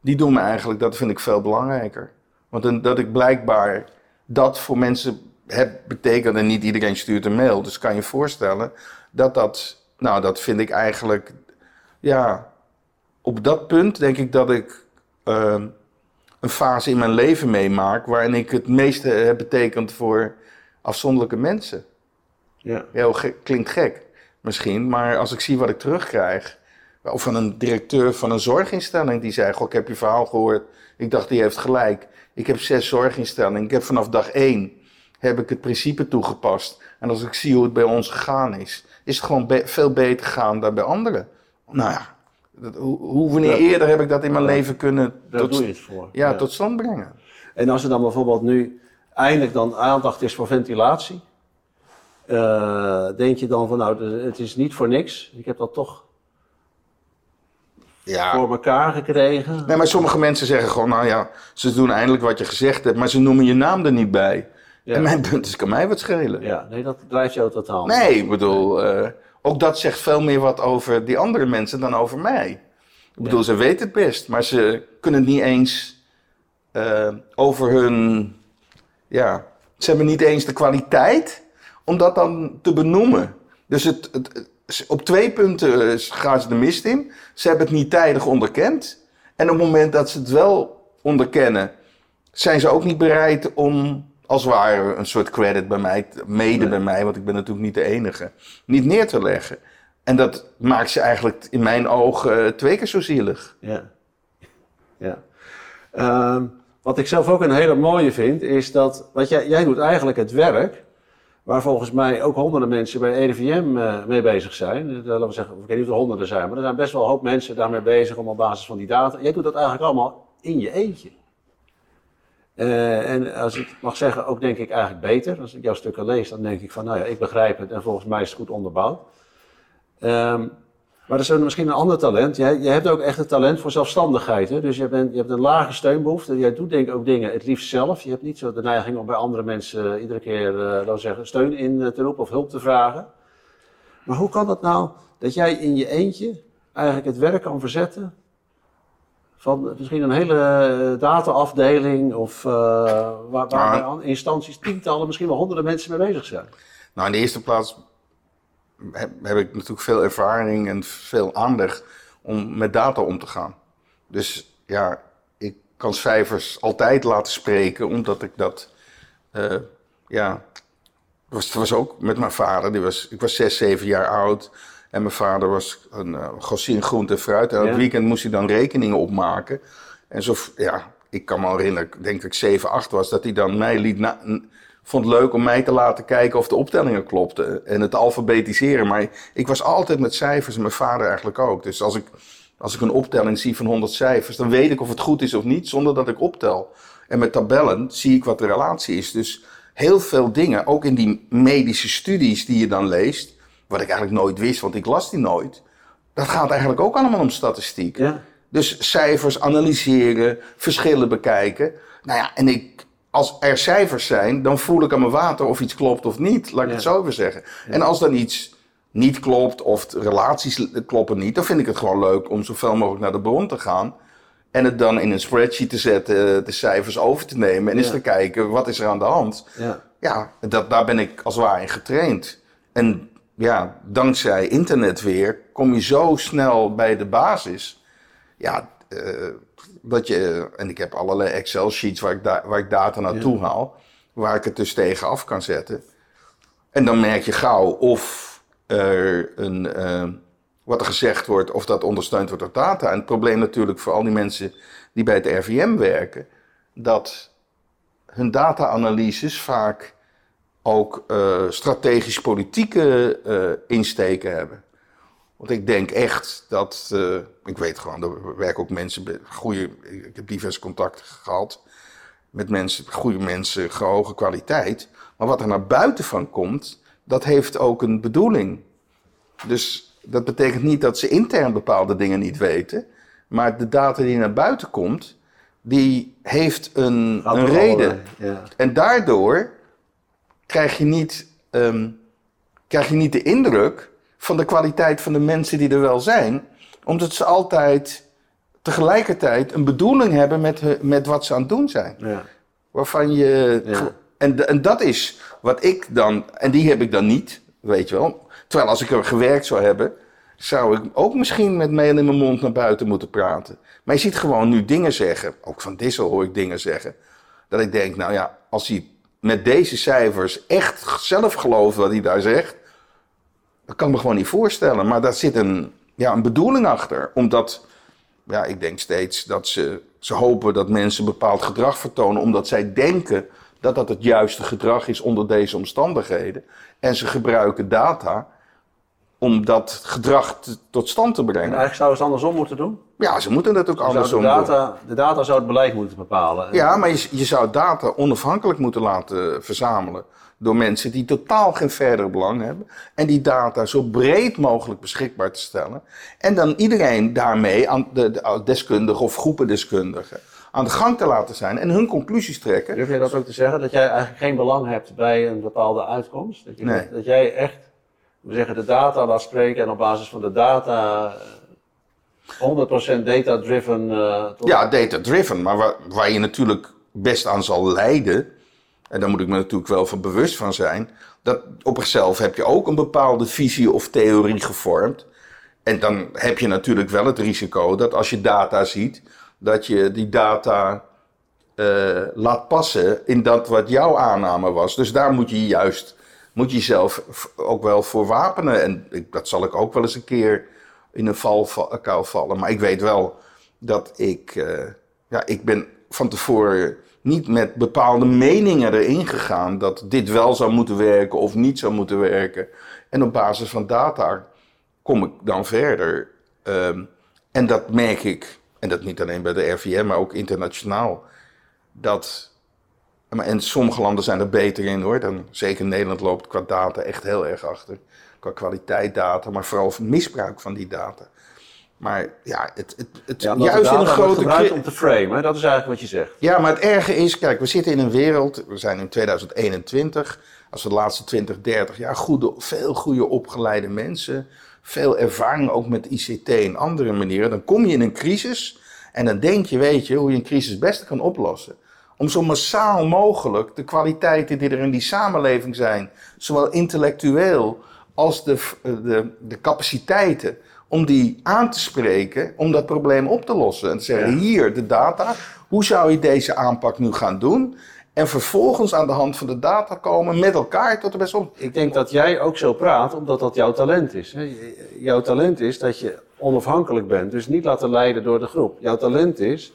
Speaker 2: Die doen me eigenlijk, dat vind ik veel belangrijker. Want dat ik blijkbaar dat voor mensen heb betekend, en niet iedereen stuurt een mail, dus kan je voorstellen dat dat, nou, dat vind ik eigenlijk, ja, op dat punt denk ik dat ik Ehm, een fase in mijn leven meemaak waarin ik het meeste heb betekend voor afzonderlijke mensen.
Speaker 3: Ja.
Speaker 2: Heel klinkt gek misschien, maar als ik zie wat ik terugkrijg, of van een directeur van een zorginstelling die zei: Goh, ik heb je verhaal gehoord. Ik dacht, die heeft gelijk. Ik heb zes zorginstellingen. Ik heb vanaf dag één heb ik het principe toegepast. En als ik zie hoe het bij ons gegaan is, is het gewoon veel beter gegaan dan bij anderen. Nou ja, dat, hoe, hoe, wanneer eerder heb ik dat in mijn leven kunnen
Speaker 3: tot, doe je het voor.
Speaker 2: Ja, tot stand brengen.
Speaker 3: En als er dan bijvoorbeeld nu eindelijk dan aandacht is voor ventilatie, uh, denk je dan van nou, het is niet voor niks. Ik heb dat toch ja. voor elkaar gekregen.
Speaker 2: Nee, maar sommige mensen zeggen gewoon, nou ja, ze doen eindelijk wat je gezegd hebt, maar ze noemen je naam er niet bij. Ja. En mijn punt is, kan mij wat schelen.
Speaker 3: Ja, nee, dat drijft jou totaal.
Speaker 2: Nee, ik bedoel, uh, ook dat zegt veel meer wat over die andere mensen dan over mij. Ik bedoel, ze weten het best, maar ze kunnen het niet eens uh, over hun, ja, Ze hebben niet eens de kwaliteit om dat dan te benoemen. Dus het, het, op twee punten eh, gaan ze de mist in. Ze hebben het niet tijdig onderkend. En op het moment dat ze het wel onderkennen, zijn ze ook niet bereid om als het ware een soort credit bij mij, mede bij mij, want ik ben natuurlijk niet de enige, niet neer te leggen. En dat maakt ze eigenlijk in mijn ogen eh, twee keer zo zielig.
Speaker 3: Ja. ja. Ehm, wat ik zelf ook een hele mooie vind, is dat, wat jij, jij doet eigenlijk het werk waar volgens mij ook honderden mensen bij EDVM uh, mee bezig zijn. Uh, laten we zeggen, ik weet niet of er honderden zijn, maar er zijn best wel een hoop mensen daarmee bezig om op basis van die data. Jij doet dat eigenlijk allemaal in je eentje. Uh, en als ik mag zeggen, ook denk ik eigenlijk beter. Als ik jouw stukken lees, dan denk ik van, nou ja, ik begrijp het en volgens mij is het goed onderbouwd. Um, maar dat is misschien een ander talent. Jij, jij hebt ook echt het talent voor zelfstandigheid. Hè? Dus je, bent, je hebt een lage steunbehoefte. Jij doet denk ik ook dingen het liefst zelf. Je hebt niet zo de neiging om bij andere mensen uh, iedere keer uh, laten zeggen, steun in uh, te roepen of hulp te vragen. Maar hoe kan dat nou dat jij in je eentje eigenlijk het werk kan verzetten van misschien een hele dataafdeling of waar, waar nou, instanties tientallen, misschien wel honderden mensen mee bezig zijn?
Speaker 2: Nou, in de eerste plaats heb, heb, ik natuurlijk veel ervaring en veel aandacht om met data om te gaan. Dus ja, ik kan cijfers altijd laten spreken, omdat ik dat, uh, ja, was, was ook met mijn vader. Die was, ik was zes, zeven jaar oud. En mijn vader was een uh, grossier groente en fruit. En elk weekend moest hij dan rekeningen opmaken. En zo, ja, ik kan me herinneren, denk ik 7, 8 was, dat hij dan mij liet na, vond het leuk om mij te laten kijken of de optellingen klopten. En het alfabetiseren. Maar ik was altijd met cijfers en mijn vader eigenlijk ook. Dus als ik, als ik een optelling zie van 100 cijfers, dan weet ik of het goed is of niet, zonder dat ik optel. En met tabellen zie ik wat de relatie is. Dus heel veel dingen, ook in die medische studies die je dan leest, wat ik eigenlijk nooit wist, want ik las die nooit. Dat gaat eigenlijk ook allemaal om statistiek. Ja. Dus cijfers analyseren, verschillen bekijken. Nou ja, en ik, als er cijfers zijn, dan voel ik aan mijn water of iets klopt of niet. Laat ik het zo even zeggen. En als dan iets niet klopt of relaties kloppen niet, dan vind ik het gewoon leuk om zoveel mogelijk naar de bron te gaan. En het dan in een spreadsheet te zetten, de cijfers over te nemen en eens te kijken wat is er aan de hand. Ja, ja dat, daar ben ik als waar in getraind. En ja, dankzij internet weer kom je zo snel bij de basis. Ja, uh, dat je, en ik heb allerlei Excel-sheets waar, ik waar ik data naartoe haal, waar ik het dus tegen af kan zetten. En dan merk je gauw of er een, uh, wat er gezegd wordt, of dat ondersteund wordt door data. En het probleem natuurlijk voor al die mensen die bij het RVM werken, dat hun data-analyses vaak ook uh, strategisch-politieke uh, insteken hebben. Want ik denk echt dat, uh, ik weet gewoon, er werken ook mensen, goede, ik heb diverse contacten gehad met mensen, goede mensen, hoge kwaliteit. Maar wat er naar buiten van komt, dat heeft ook een bedoeling. Dus dat betekent niet dat ze intern bepaalde dingen niet weten. Maar de data die naar buiten komt, die heeft een, een reden. Ja. En daardoor krijg je, niet, um, krijg je niet de indruk van de kwaliteit van de mensen die er wel zijn. Omdat ze altijd tegelijkertijd een bedoeling hebben met, met wat ze aan het doen zijn. Ja. Waarvan je. Ja. En, en dat is wat ik dan. En die heb ik dan niet, weet je wel. Terwijl als ik er gewerkt zou hebben, zou ik ook misschien met mail in mijn mond naar buiten moeten praten. Maar je ziet gewoon nu dingen zeggen. Ook van Dissel hoor ik dingen zeggen. Dat ik denk, nou ja, als hij met deze cijfers echt zelf gelooft wat hij daar zegt dat kan ik me gewoon niet voorstellen. Maar daar zit een, ja, een bedoeling achter. Omdat, ja, ik denk steeds dat ze, ze hopen dat mensen bepaald gedrag vertonen. Omdat zij denken dat dat het juiste gedrag is onder deze omstandigheden. En ze gebruiken data om dat gedrag tot stand te brengen. En
Speaker 3: eigenlijk zouden ze het andersom moeten doen?
Speaker 2: Ja, ze moeten dat ook andersom
Speaker 3: de data, doen. De data zou het beleid moeten bepalen.
Speaker 2: Ja, maar je, je zou data onafhankelijk moeten laten verzamelen door mensen die totaal geen verder belang hebben. En die data zo breed mogelijk beschikbaar te stellen. En dan iedereen daarmee, aan de, de deskundigen of groepen deskundigen, aan de gang te laten zijn en hun conclusies trekken.
Speaker 3: Durf je dat ook te zeggen, dat jij eigenlijk geen belang hebt bij een bepaalde uitkomst? Dat, je, nee. dat jij echt, we zeggen, de data laat spreken en op basis van de data 100% data-driven. Uh,
Speaker 2: ja, data-driven, maar waar, waar je natuurlijk best aan zal leiden en daar moet ik me natuurlijk wel van bewust van zijn, dat op zichzelf heb je ook een bepaalde visie of theorie gevormd. En dan heb je natuurlijk wel het risico dat als je data ziet, dat je die data uh, laat passen in dat wat jouw aanname was. Dus daar moet je juist, moet je jezelf ook wel voor wapenen. En ik, dat zal ik ook wel eens een keer in een valkuil vallen. Maar ik weet wel dat ik, uh, ja, ik ben van tevoren niet met bepaalde meningen erin gegaan dat dit wel zou moeten werken of niet zou moeten werken. En op basis van data kom ik dan verder. Um, en dat merk ik, en dat niet alleen bij de RVM, maar ook internationaal dat. En sommige landen zijn er beter in hoor. Dan, zeker Nederland loopt qua data echt heel erg achter. Qua kwaliteit data, maar vooral misbruik van die data. Maar ja, het, het, het
Speaker 3: ja, juist in een grote gebruikt om te framen, dat is eigenlijk wat je zegt.
Speaker 2: Ja, maar het erge is, kijk, we zitten in een wereld, we zijn in 2021, als we de laatste 20, 30 jaar goede, veel goede opgeleide mensen, veel ervaring ook met ICT en andere manieren, dan kom je in een crisis en dan denk je, weet je, hoe je een crisis het beste kan oplossen om zo massaal mogelijk de kwaliteiten die er in die samenleving zijn, zowel intellectueel als de, de, de capaciteiten, om die aan te spreken, om dat probleem op te lossen. En te zeggen, hier de data, hoe zou je deze aanpak nu gaan doen? En vervolgens aan de hand van de data komen met elkaar tot de beste op.
Speaker 3: Ik denk dat jij ook zo praat, omdat dat jouw talent is. Jouw talent is dat je onafhankelijk bent, dus niet laten leiden door de groep. Jouw talent is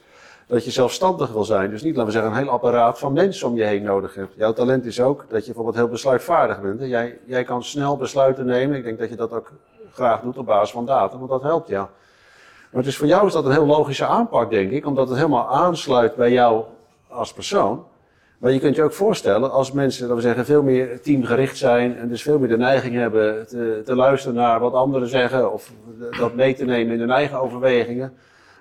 Speaker 3: dat je zelfstandig wil zijn. Dus niet, laten we zeggen, een heel apparaat van mensen om je heen nodig hebt. Jouw talent is ook dat je bijvoorbeeld heel besluitvaardig bent. Jij, jij kan snel besluiten nemen. Ik denk dat je dat ook graag doet op basis van data, want dat helpt jou. Maar dus voor jou is dat een heel logische aanpak, denk ik, omdat het helemaal aansluit bij jou als persoon. Maar je kunt je ook voorstellen, als mensen, laten we zeggen, veel meer teamgericht zijn en dus veel meer de neiging hebben te, te luisteren naar wat anderen zeggen of dat mee te nemen in hun eigen overwegingen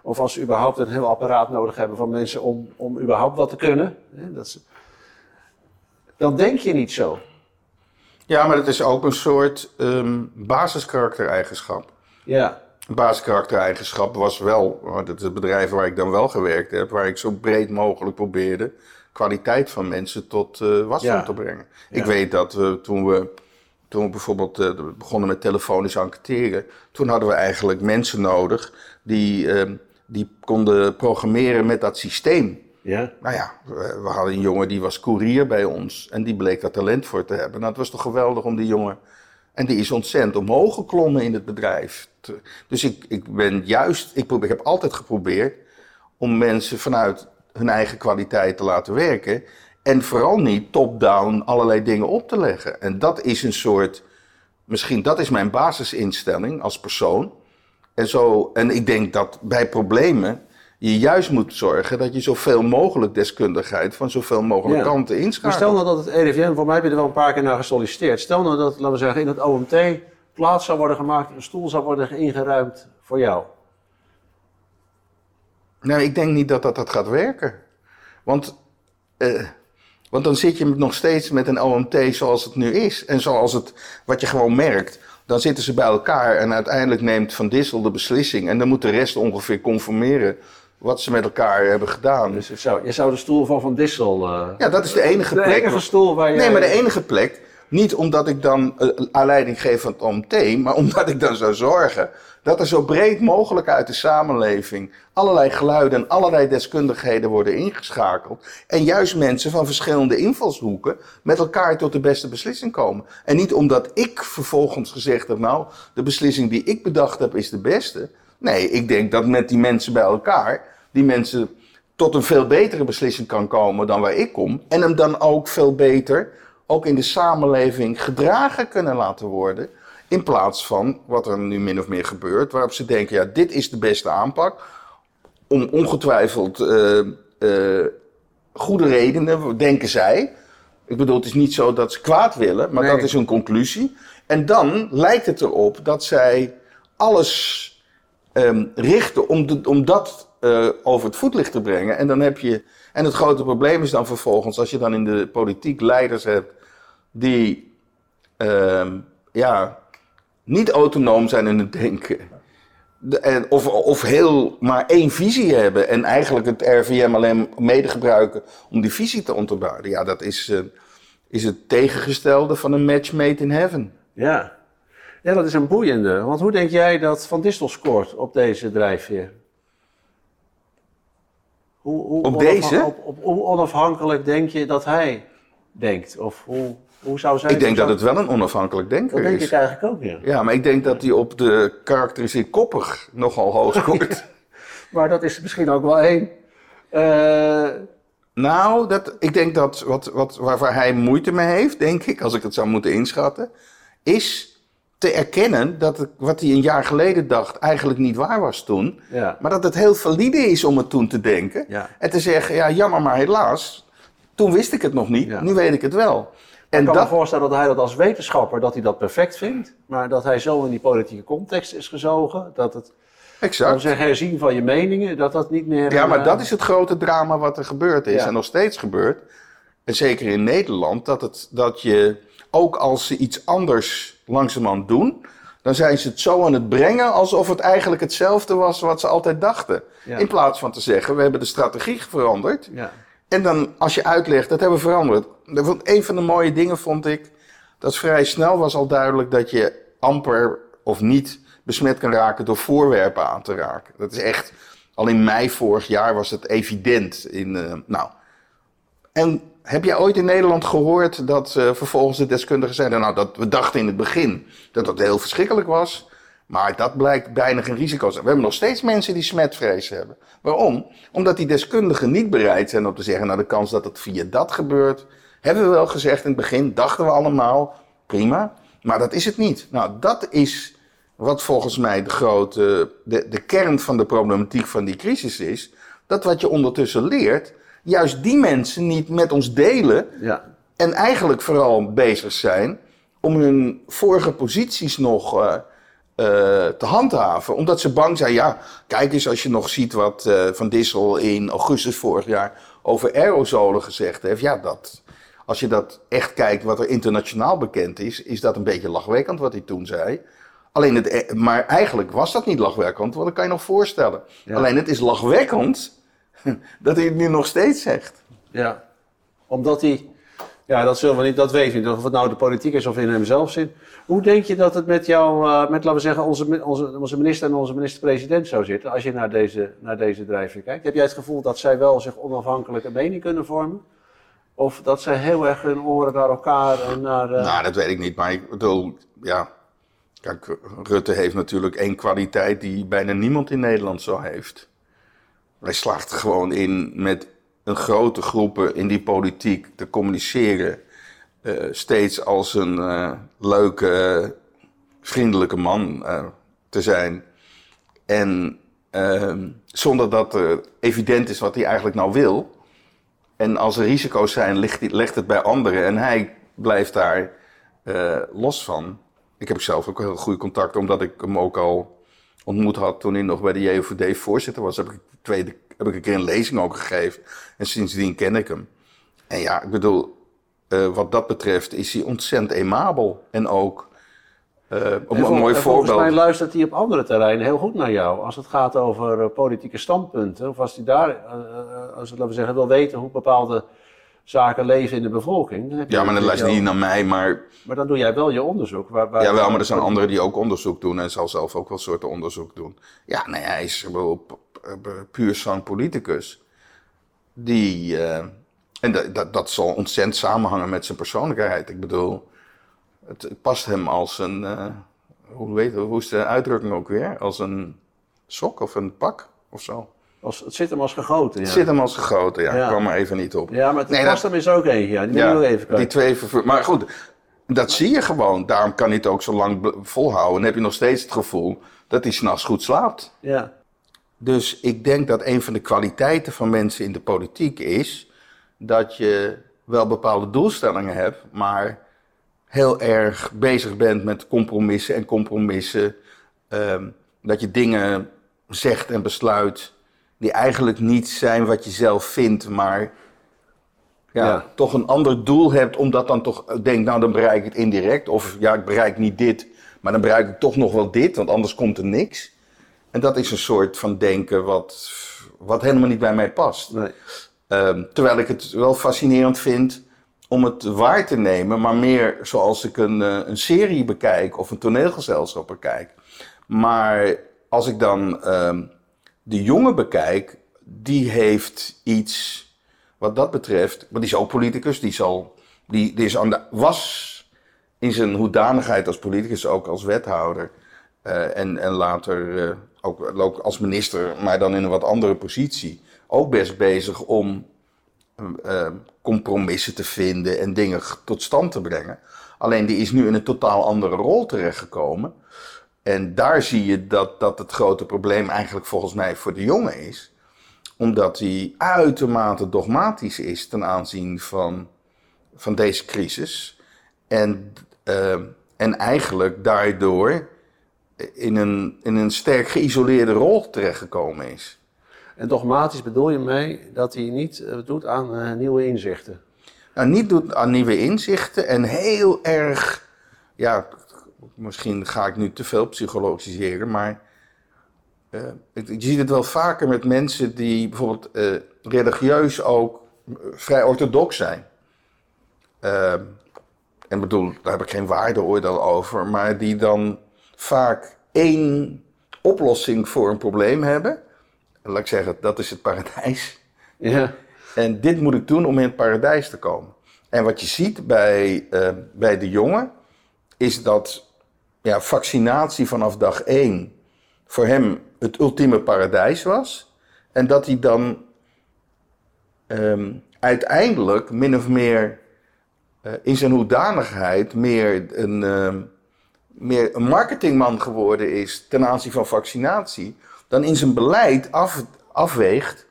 Speaker 3: of als ze überhaupt een heel apparaat nodig hebben van mensen om, om überhaupt wat te kunnen. Hè, dat dan denk je niet zo.
Speaker 2: Ja, maar het is ook een soort um, basiskaraktereigenschap.
Speaker 3: Ja.
Speaker 2: Een basiskaraktereigenschap was wel, dat is het bedrijf waar ik dan wel gewerkt heb, waar ik zo breed mogelijk probeerde kwaliteit van mensen tot uh, wasdom te brengen. Ik weet dat we toen we toen we bijvoorbeeld uh, begonnen met telefonisch enquêteren, toen hadden we eigenlijk mensen nodig die uh, die konden programmeren met dat systeem.
Speaker 3: Ja.
Speaker 2: Nou ja, we, hadden een jongen die was koerier bij ons en die bleek daar talent voor te hebben. Nou, het was toch geweldig om die jongen. En die is ontzettend omhoog geklommen in het bedrijf. Dus ik, ik ben juist, ik, probeer, ik heb altijd geprobeerd om mensen vanuit hun eigen kwaliteit te laten werken. En vooral niet top-down allerlei dingen op te leggen. En dat is een soort, misschien dat is mijn basisinstelling als persoon. En, zo, en ik denk dat bij problemen je juist moet zorgen dat je zoveel mogelijk deskundigheid van zoveel mogelijk kanten inschakelt. Maar
Speaker 3: stel nou dat het RIVM, voor mij heb je er wel een paar keer naar gesolliciteerd. Stel nou dat, laten we zeggen, in het OMT plaats zou worden gemaakt, een stoel zou worden ingeruimd voor jou.
Speaker 2: Nou, ik denk niet dat dat, dat gaat werken. Want, uh, want dan zit je nog steeds met een OMT zoals het nu is. En zoals het, wat je gewoon merkt dan zitten ze bij elkaar en uiteindelijk neemt Van Dissel de beslissing. En dan moet de rest ongeveer conformeren wat ze met elkaar hebben gedaan.
Speaker 3: Dus zou, je zou de stoel van Van Dissel...
Speaker 2: Uh, ja, dat is de enige
Speaker 3: de
Speaker 2: plek.
Speaker 3: De enige stoel waar je...
Speaker 2: Nee, maar de enige plek. Niet omdat ik dan uh, aanleiding geef van het OMT, maar omdat ik dan zou zorgen dat er zo breed mogelijk uit de samenleving allerlei geluiden en allerlei deskundigheden worden ingeschakeld. En juist mensen van verschillende invalshoeken met elkaar tot de beste beslissing komen. En niet omdat ik vervolgens gezegd heb, nou, de beslissing die ik bedacht heb is de beste. Nee, ik denk dat met die mensen bij elkaar, die mensen tot een veel betere beslissing kan komen dan waar ik kom. En hem dan ook veel beter, ook in de samenleving, gedragen kunnen laten worden. In plaats van wat er nu min of meer gebeurt, waarop ze denken: ja, dit is de beste aanpak. Om ongetwijfeld uh, uh, goede redenen, denken zij. Ik bedoel, het is niet zo dat ze kwaad willen, maar dat is hun conclusie. En dan lijkt het erop dat zij alles um, richten om, om dat uh, over het voetlicht te brengen. En dan heb je. En het grote probleem is dan vervolgens, als je dan in de politiek leiders hebt die. Uh, ja, niet autonoom zijn in het denken. de- en of, of heel maar één visie hebben en eigenlijk het RVM alleen mede gebruiken om die visie te onderbouwen. Ja, dat is, eh, is het tegengestelde van een match made in heaven.
Speaker 3: Ja. Ja, dat is een boeiende. Want hoe denk jij dat Van Distel scoort op deze drijfveer? Hoe, hoe
Speaker 2: Op deze?
Speaker 3: Op, op- hoe onafhankelijk denk je dat hij denkt? Of hoe, hoe zou zij...
Speaker 2: Ik denk dat het wel een onafhankelijk denker
Speaker 3: Dat denk
Speaker 2: is.
Speaker 3: ik eigenlijk ook, ja.
Speaker 2: Ja, maar ik denk dat hij op de karakteristiek koppig nogal hoog scoort.
Speaker 3: Maar dat is misschien ook wel één. Eh,
Speaker 2: Nou, dat, ik denk dat wat, wat, waarvoor hij moeite mee heeft, denk ik, als ik het zou moeten inschatten, is te erkennen dat het, wat hij een jaar geleden dacht eigenlijk niet waar was toen.
Speaker 3: ja.
Speaker 2: Maar dat het heel valide is om het toen te denken.
Speaker 3: Ja.
Speaker 2: En te zeggen, ja, jammer maar helaas. Toen wist ik het nog niet,
Speaker 3: Ja.
Speaker 2: nu weet ik het wel. En
Speaker 3: Ik kan me voorstellen dat hij dat als wetenschapper dat hij dat perfect vindt. Maar dat hij zo in die politieke context is gezogen. Dat het,
Speaker 2: exact.
Speaker 3: zeggen, herzien van je meningen, dat dat niet meer...
Speaker 2: Ja, maar
Speaker 3: eh,
Speaker 2: dat is het grote drama wat er gebeurd is en nog steeds gebeurt. En zeker in Nederland, dat, het, dat je ook als ze iets anders langzamerhand doen, dan zijn ze het zo aan het brengen alsof het eigenlijk hetzelfde was wat ze altijd dachten.
Speaker 3: Ja.
Speaker 2: In plaats van te zeggen, we hebben de strategie veranderd.
Speaker 3: Ja.
Speaker 2: En dan als je uitlegt, dat hebben we veranderd. Want Een van de mooie dingen vond ik, dat vrij snel was al duidelijk dat je amper of niet besmet kan raken door voorwerpen aan te raken. Dat is echt, al in mei vorig jaar was het evident. In, eh, nou. En heb jij ooit in Nederland gehoord dat eh, vervolgens de deskundigen zeiden, nou dat we dachten in het begin dat dat heel verschrikkelijk was. Maar dat blijkt bijna geen risico te zijn. We hebben nog steeds mensen die smetvrees hebben. Waarom? Omdat die deskundigen niet bereid zijn om te zeggen, nou de kans dat het via dat gebeurt, hebben we wel gezegd in het begin, dachten we allemaal, prima. Maar dat is het niet. Nou, dat is wat volgens mij de grote, de, de kern van de problematiek van die crisis is. Dat wat je ondertussen leert, juist die mensen niet met ons delen
Speaker 3: Ja.
Speaker 2: en eigenlijk vooral bezig zijn om hun vorige posities nog eh, eh, te handhaven. Omdat ze bang zijn, ja, kijk eens als je nog ziet wat eh, Van Dissel in augustus vorig jaar over aerosolen gezegd heeft. Ja, dat, als je dat echt kijkt wat er internationaal bekend is, is dat een beetje lachwekkend wat hij toen zei. Alleen het, eh, maar eigenlijk was dat niet lachwekkend, want dat kan je nog voorstellen.
Speaker 3: Ja.
Speaker 2: Alleen het is lachwekkend dat hij het nu nog steeds zegt.
Speaker 3: Ja, omdat hij, ja, dat zullen we niet, dat weten we niet, of het nou de politiek is of in hemzelf zit. Hoe denk je dat het met jou, eh, met laten we zeggen, onze, onze, onze minister en onze minister-president zou zitten als je naar deze, naar deze drijfveer kijkt? Heb jij het gevoel dat zij wel zich onafhankelijk een mening kunnen vormen? Of dat zij heel erg hun oren naar elkaar en naar. eh,
Speaker 2: Nou, dat weet ik niet. Maar ik bedoel, ja. Kijk, Rutte heeft natuurlijk één kwaliteit die bijna niemand in Nederland zo heeft. Hij slaagt er gewoon in met een grote groepen in die politiek te communiceren. eh, steeds als een eh, leuke, eh, vriendelijke man te zijn. En ehm, zonder dat er evident is wat hij eigenlijk nou wil. En als er risico's zijn, die- legt het bij anderen. En hij blijft daar los van. Ik heb zelf ook heel goede contacten, omdat ik hem ook al ontmoet had toen hij nog bij de JOVD voorzitter was. Heb ik, tweede, heb ik een keer een lezing ook gegeven. En sindsdien ken ik hem. En ja, ik bedoel, eh, wat dat betreft is hij ontzettend emabel. En ook,
Speaker 3: en
Speaker 2: een
Speaker 3: vol-
Speaker 2: mooi
Speaker 3: en Volgens mij luistert hij op andere terreinen heel goed naar jou. Als het gaat over eh, politieke standpunten. Of als hij daar, als het, laten we zeggen, wil weten hoe bepaalde zaken leven in de bevolking. dan heb je
Speaker 2: Ja, maar
Speaker 3: natuurlijk
Speaker 2: luistert niet naar mij, maar
Speaker 3: Maar dan doe jij wel je onderzoek. Waar, waar,
Speaker 2: Ja, wel, maar er zijn anderen die ook onderzoek doen en zal zelf ook wel soorten onderzoek doen. Ja, nee, hij is wel pu- pu- puur zo'n politicus. Die, eh, en dat, dat, dat zal ontzettend samenhangen met zijn persoonlijkheid. Ik bedoel, het, het past hem als een, eh, hoe, weet, hoe is de uitdrukking ook weer? Als een sok of een pak of zo.
Speaker 3: Als, het zit hem als gegoten. Ja,
Speaker 2: Het zit hem als gegoten, ja.
Speaker 3: Ja.
Speaker 2: Ik kwam er even niet op.
Speaker 3: ja maar het
Speaker 2: Nee,
Speaker 3: hem is ook eentje. Ja. Die moet je nog even
Speaker 2: die
Speaker 3: kijken.
Speaker 2: twee vervu- Maar goed, dat zie je gewoon. Daarom kan hij het ook zo lang volhouden. En heb je nog steeds het gevoel dat hij s'nachts goed slaapt.
Speaker 3: Ja.
Speaker 2: Dus ik denk dat een van de kwaliteiten van mensen in de politiek is dat je wel bepaalde doelstellingen hebt, maar heel erg bezig bent met compromissen en compromissen. Ehm, dat je dingen zegt en besluit die eigenlijk niet zijn wat je zelf vindt, maar ja,
Speaker 3: Ja.
Speaker 2: toch een ander doel hebt, omdat dan toch denkt, nou dan bereik ik het indirect. Of ja, ik bereik niet dit, maar dan bereik ik toch nog wel dit, want anders komt er niks. En dat is een soort van denken wat, wat helemaal niet bij mij past.
Speaker 3: Nee.
Speaker 2: Ehm, terwijl ik het wel fascinerend vind om het waar te nemen, maar meer zoals ik een, eh, een serie bekijk of een toneelgezelschap bekijk. Maar als ik dan ehm, de jongen bekijk, die heeft iets wat dat betreft, maar die is ook politicus, die, zal, die, die is aan was in zijn hoedanigheid als politicus, ook als wethouder eh, en, en later eh, ook, ook als minister, maar dan in een wat andere positie, ook best bezig om eh, compromissen te vinden en dingen tot stand te brengen. Alleen die is nu in een totaal andere rol terechtgekomen. En daar zie je dat, dat het grote probleem eigenlijk volgens mij voor de jongen is. Omdat hij uitermate dogmatisch is ten aanzien van, van deze crisis. En, uh, en eigenlijk daardoor in een, in een sterk geïsoleerde rol terechtgekomen is.
Speaker 3: En dogmatisch bedoel je mee dat hij niet uh, doet aan uh, nieuwe inzichten?
Speaker 2: Nou, niet doet aan nieuwe inzichten en heel erg, ja, misschien ga ik nu te veel psychologiseren, maar uh, je ziet het wel vaker met mensen die bijvoorbeeld religieus ook vrij orthodox zijn. En bedoel, daar heb ik geen waardeoordeel over, maar die dan vaak één oplossing voor een probleem hebben. Laat ik zeggen, dat is het paradijs.
Speaker 3: Ja.
Speaker 2: En dit moet ik doen om in het paradijs te komen. En wat je ziet bij, bij de jongen, is dat ja, vaccinatie vanaf dag één voor hem het ultieme paradijs was. En dat hij dan um, uiteindelijk min of meer uh, in zijn hoedanigheid meer een, uh, meer een marketingman geworden is ten aanzien van vaccinatie, dan in zijn beleid af, afweegt.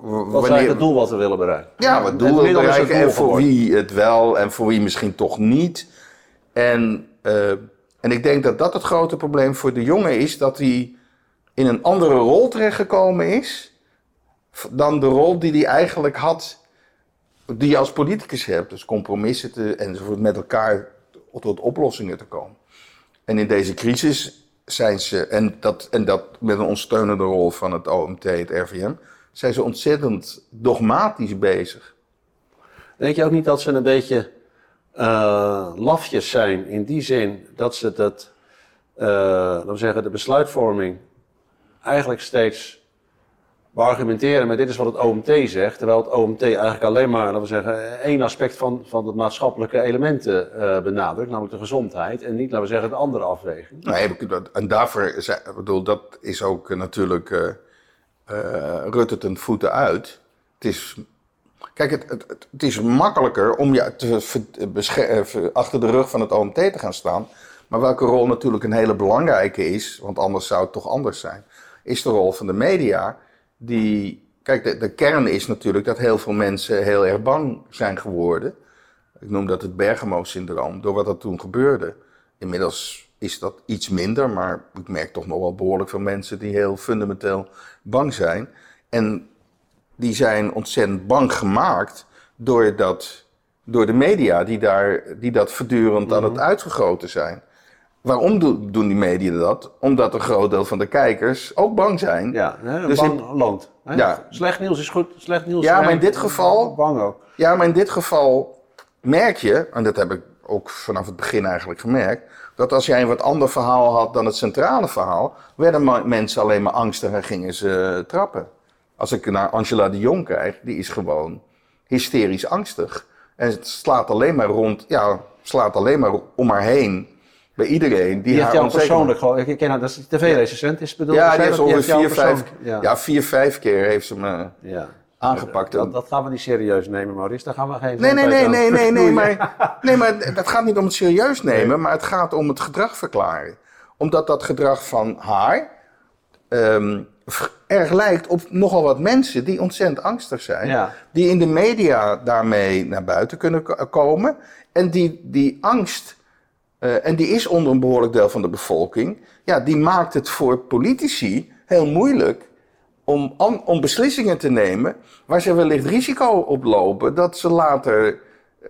Speaker 3: Wat eigenlijk het doel wat we willen bereiken?
Speaker 2: Ja, wat doel willen bereiken en voor wie het wel en voor wie misschien toch niet. En, uh, en ik denk dat dat het grote probleem voor de jongen is, dat hij in een andere rol terechtgekomen is dan de rol die hij eigenlijk had die je als politicus hebt. Dus compromissen te, enzovoort met elkaar tot oplossingen te komen. En in deze crisis zijn ze, en dat, en dat met een ondersteunende rol van het OMT, het RVM, zijn ze ontzettend dogmatisch bezig.
Speaker 3: Denk je ook niet dat ze een beetje uh, lafjes zijn in die zin dat ze dat, uh, laten we zeggen, de besluitvorming eigenlijk steeds argumenteren met dit is wat het OMT zegt, terwijl het OMT eigenlijk alleen maar, laten we zeggen, één aspect van, van het maatschappelijke elementen uh, benadrukt, namelijk de gezondheid, en niet, laten we zeggen, de andere afweging.
Speaker 2: Nee, en daarvoor, ik bedoel, dat is ook natuurlijk uh, uh, Rutte ten voeten uit. Het is, kijk, het, het, het is makkelijker om je te achter de rug van het OMT te gaan staan, maar welke rol natuurlijk een hele belangrijke is, want anders zou het toch anders zijn, is de rol van de media die. Kijk, de, de kern is natuurlijk dat heel veel mensen heel erg bang zijn geworden. Ik noem dat het Bergamo-syndroom, door wat er toen gebeurde. Inmiddels is dat iets minder, maar ik merk toch nog wel behoorlijk veel mensen die heel fundamenteel bang zijn. En die zijn ontzettend bang gemaakt door, dat, door de media, die, daar, die dat voortdurend aan het mhm. uitvergroten zijn. Waarom doen die media dat? Omdat een groot deel van de kijkers ook bang zijn.
Speaker 3: Ja, een dus bang in, land. Hè? Ja. Slecht nieuws is goed, slecht nieuws
Speaker 2: Ja, maar in dit geval...
Speaker 3: Bang ook.
Speaker 2: Ja, maar in dit geval merk je, en dat heb ik ook vanaf het begin eigenlijk gemerkt... dat als jij een wat ander verhaal had dan het centrale verhaal... werden mensen alleen maar angstig en gingen ze trappen. Als ik naar Angela de Jong kijk, die is gewoon hysterisch angstig. En het slaat alleen maar rond, ja, slaat alleen maar om haar heen bij iedereen. Die,
Speaker 3: die heeft jou persoonlijk gewoon, ik ken haar, dat is tv-recensent is bedoeld.
Speaker 2: Ja, die heeft ongeveer vier, vijf, ja. ja. vier, vijf keer heeft ze me ja. aangepakt.
Speaker 3: Dat, dat, gaan we niet serieus nemen, Maurice. Daar gaan we geen
Speaker 2: Nee, nee, nee, nee, nee, nee, maar, nee, maar dat gaat niet om het serieus nemen, nee. maar het gaat om het gedrag verklaren. Omdat dat gedrag van haar um, erg lijkt op nogal wat mensen die ontzettend angstig zijn. Ja. Die in de media daarmee naar buiten kunnen komen. En die die angst uh, en die is onder een behoorlijk deel van de bevolking, ja, die maakt het voor politici heel moeilijk om, om beslissingen te nemen waar ze wellicht risico op lopen dat ze later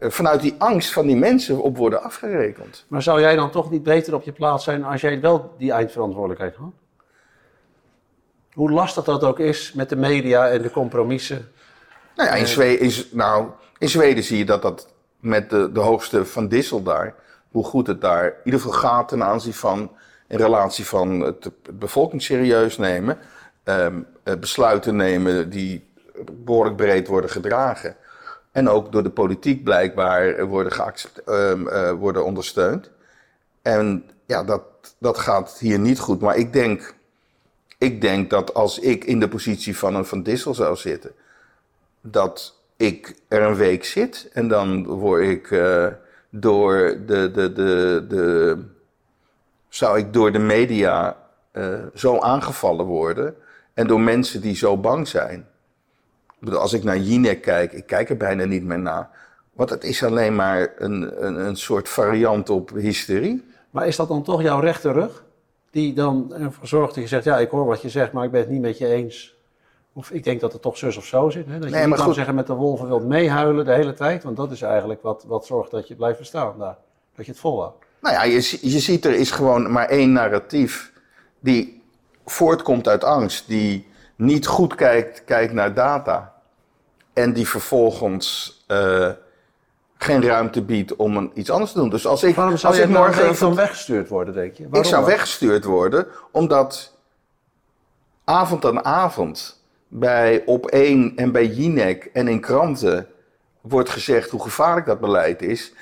Speaker 2: uh, vanuit die angst van die mensen op worden afgerekend.
Speaker 3: Maar zou jij dan toch niet beter op je plaats zijn als jij wel die eindverantwoordelijkheid had? Hoe lastig dat ook is met de media en de compromissen.
Speaker 2: Nou ja, in, Zweden, in, nou, in Zweden zie je dat dat met de, de hoogste van Dissel daar, hoe goed het daar in ieder geval gaat ten aanzien van, in relatie van het, het bevolking serieus nemen, ehm, eh, besluiten nemen die behoorlijk breed worden gedragen. En ook door de politiek blijkbaar worden, eh, worden ondersteund. En ja, dat, dat gaat hier niet goed. Maar ik denk, ik denk dat als ik in de positie van een Van Dissel zou zitten, dat ik er een week zit en dan word ik uh, door de, de, de, de, zou ik door de media uh, zo aangevallen worden en door mensen die zo bang zijn. Als ik naar Jinek kijk, ik kijk er bijna niet meer naar. Want het is alleen maar een, een, een soort variant op hysterie.
Speaker 3: Maar is dat dan toch jouw rechterrug? Die dan ervoor zorgt dat je zegt, ja, ik hoor wat je zegt, maar ik ben het niet met je eens. Of ik denk dat het toch zus of zo zit. Hè? Dat je niet kan zeggen met de wolven wilt meehuilen de hele tijd. Want dat is eigenlijk wat, wat zorgt dat je blijft bestaan daar. Dat je het volhoudt.
Speaker 2: Nou ja, je, je ziet er is gewoon maar één narratief die voortkomt uit angst. Die niet goed kijkt, kijkt naar data. En die vervolgens uh, geen ruimte biedt om een, iets anders te doen. Dus als ik,
Speaker 3: Waarom zou
Speaker 2: als ik
Speaker 3: morgen
Speaker 2: morgen
Speaker 3: van weggestuurd worden, denk je? Waarom
Speaker 2: ik zou weggestuurd worden omdat avond aan avond bij Op 1 en bij Jinek en in kranten wordt gezegd hoe gevaarlijk dat beleid is.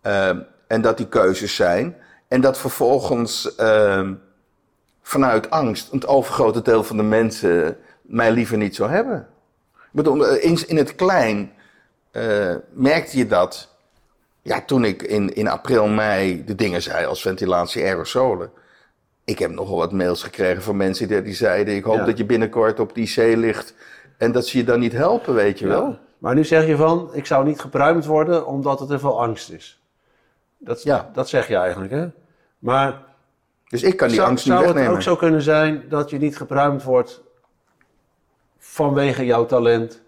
Speaker 2: ehm, en dat die keuzes zijn. En dat vervolgens ehm, vanuit angst het overgrote deel van de mensen mij liever niet zou hebben. Ik bedoel, eh, in, in het klein eh, merkte je dat. Ja, toen ik in, in april, mei de dingen zei als ventilatie aerosolen. Ik heb nogal wat mails gekregen van mensen die, die zeiden: Ik hoop
Speaker 3: Ja.
Speaker 2: dat je binnenkort op die zee ligt. En dat ze je dan niet helpen, weet je wel.
Speaker 3: Maar nu zeg je van, ik zou niet gepruimd worden omdat er te veel angst is. Dat,
Speaker 2: Ja.
Speaker 3: dat zeg je eigenlijk, hè? Maar
Speaker 2: Dus ik kan die
Speaker 3: zou,
Speaker 2: angst niet
Speaker 3: zou het
Speaker 2: wegnemen.
Speaker 3: ook zo kunnen zijn dat je niet gepruimd wordt vanwege jouw talent,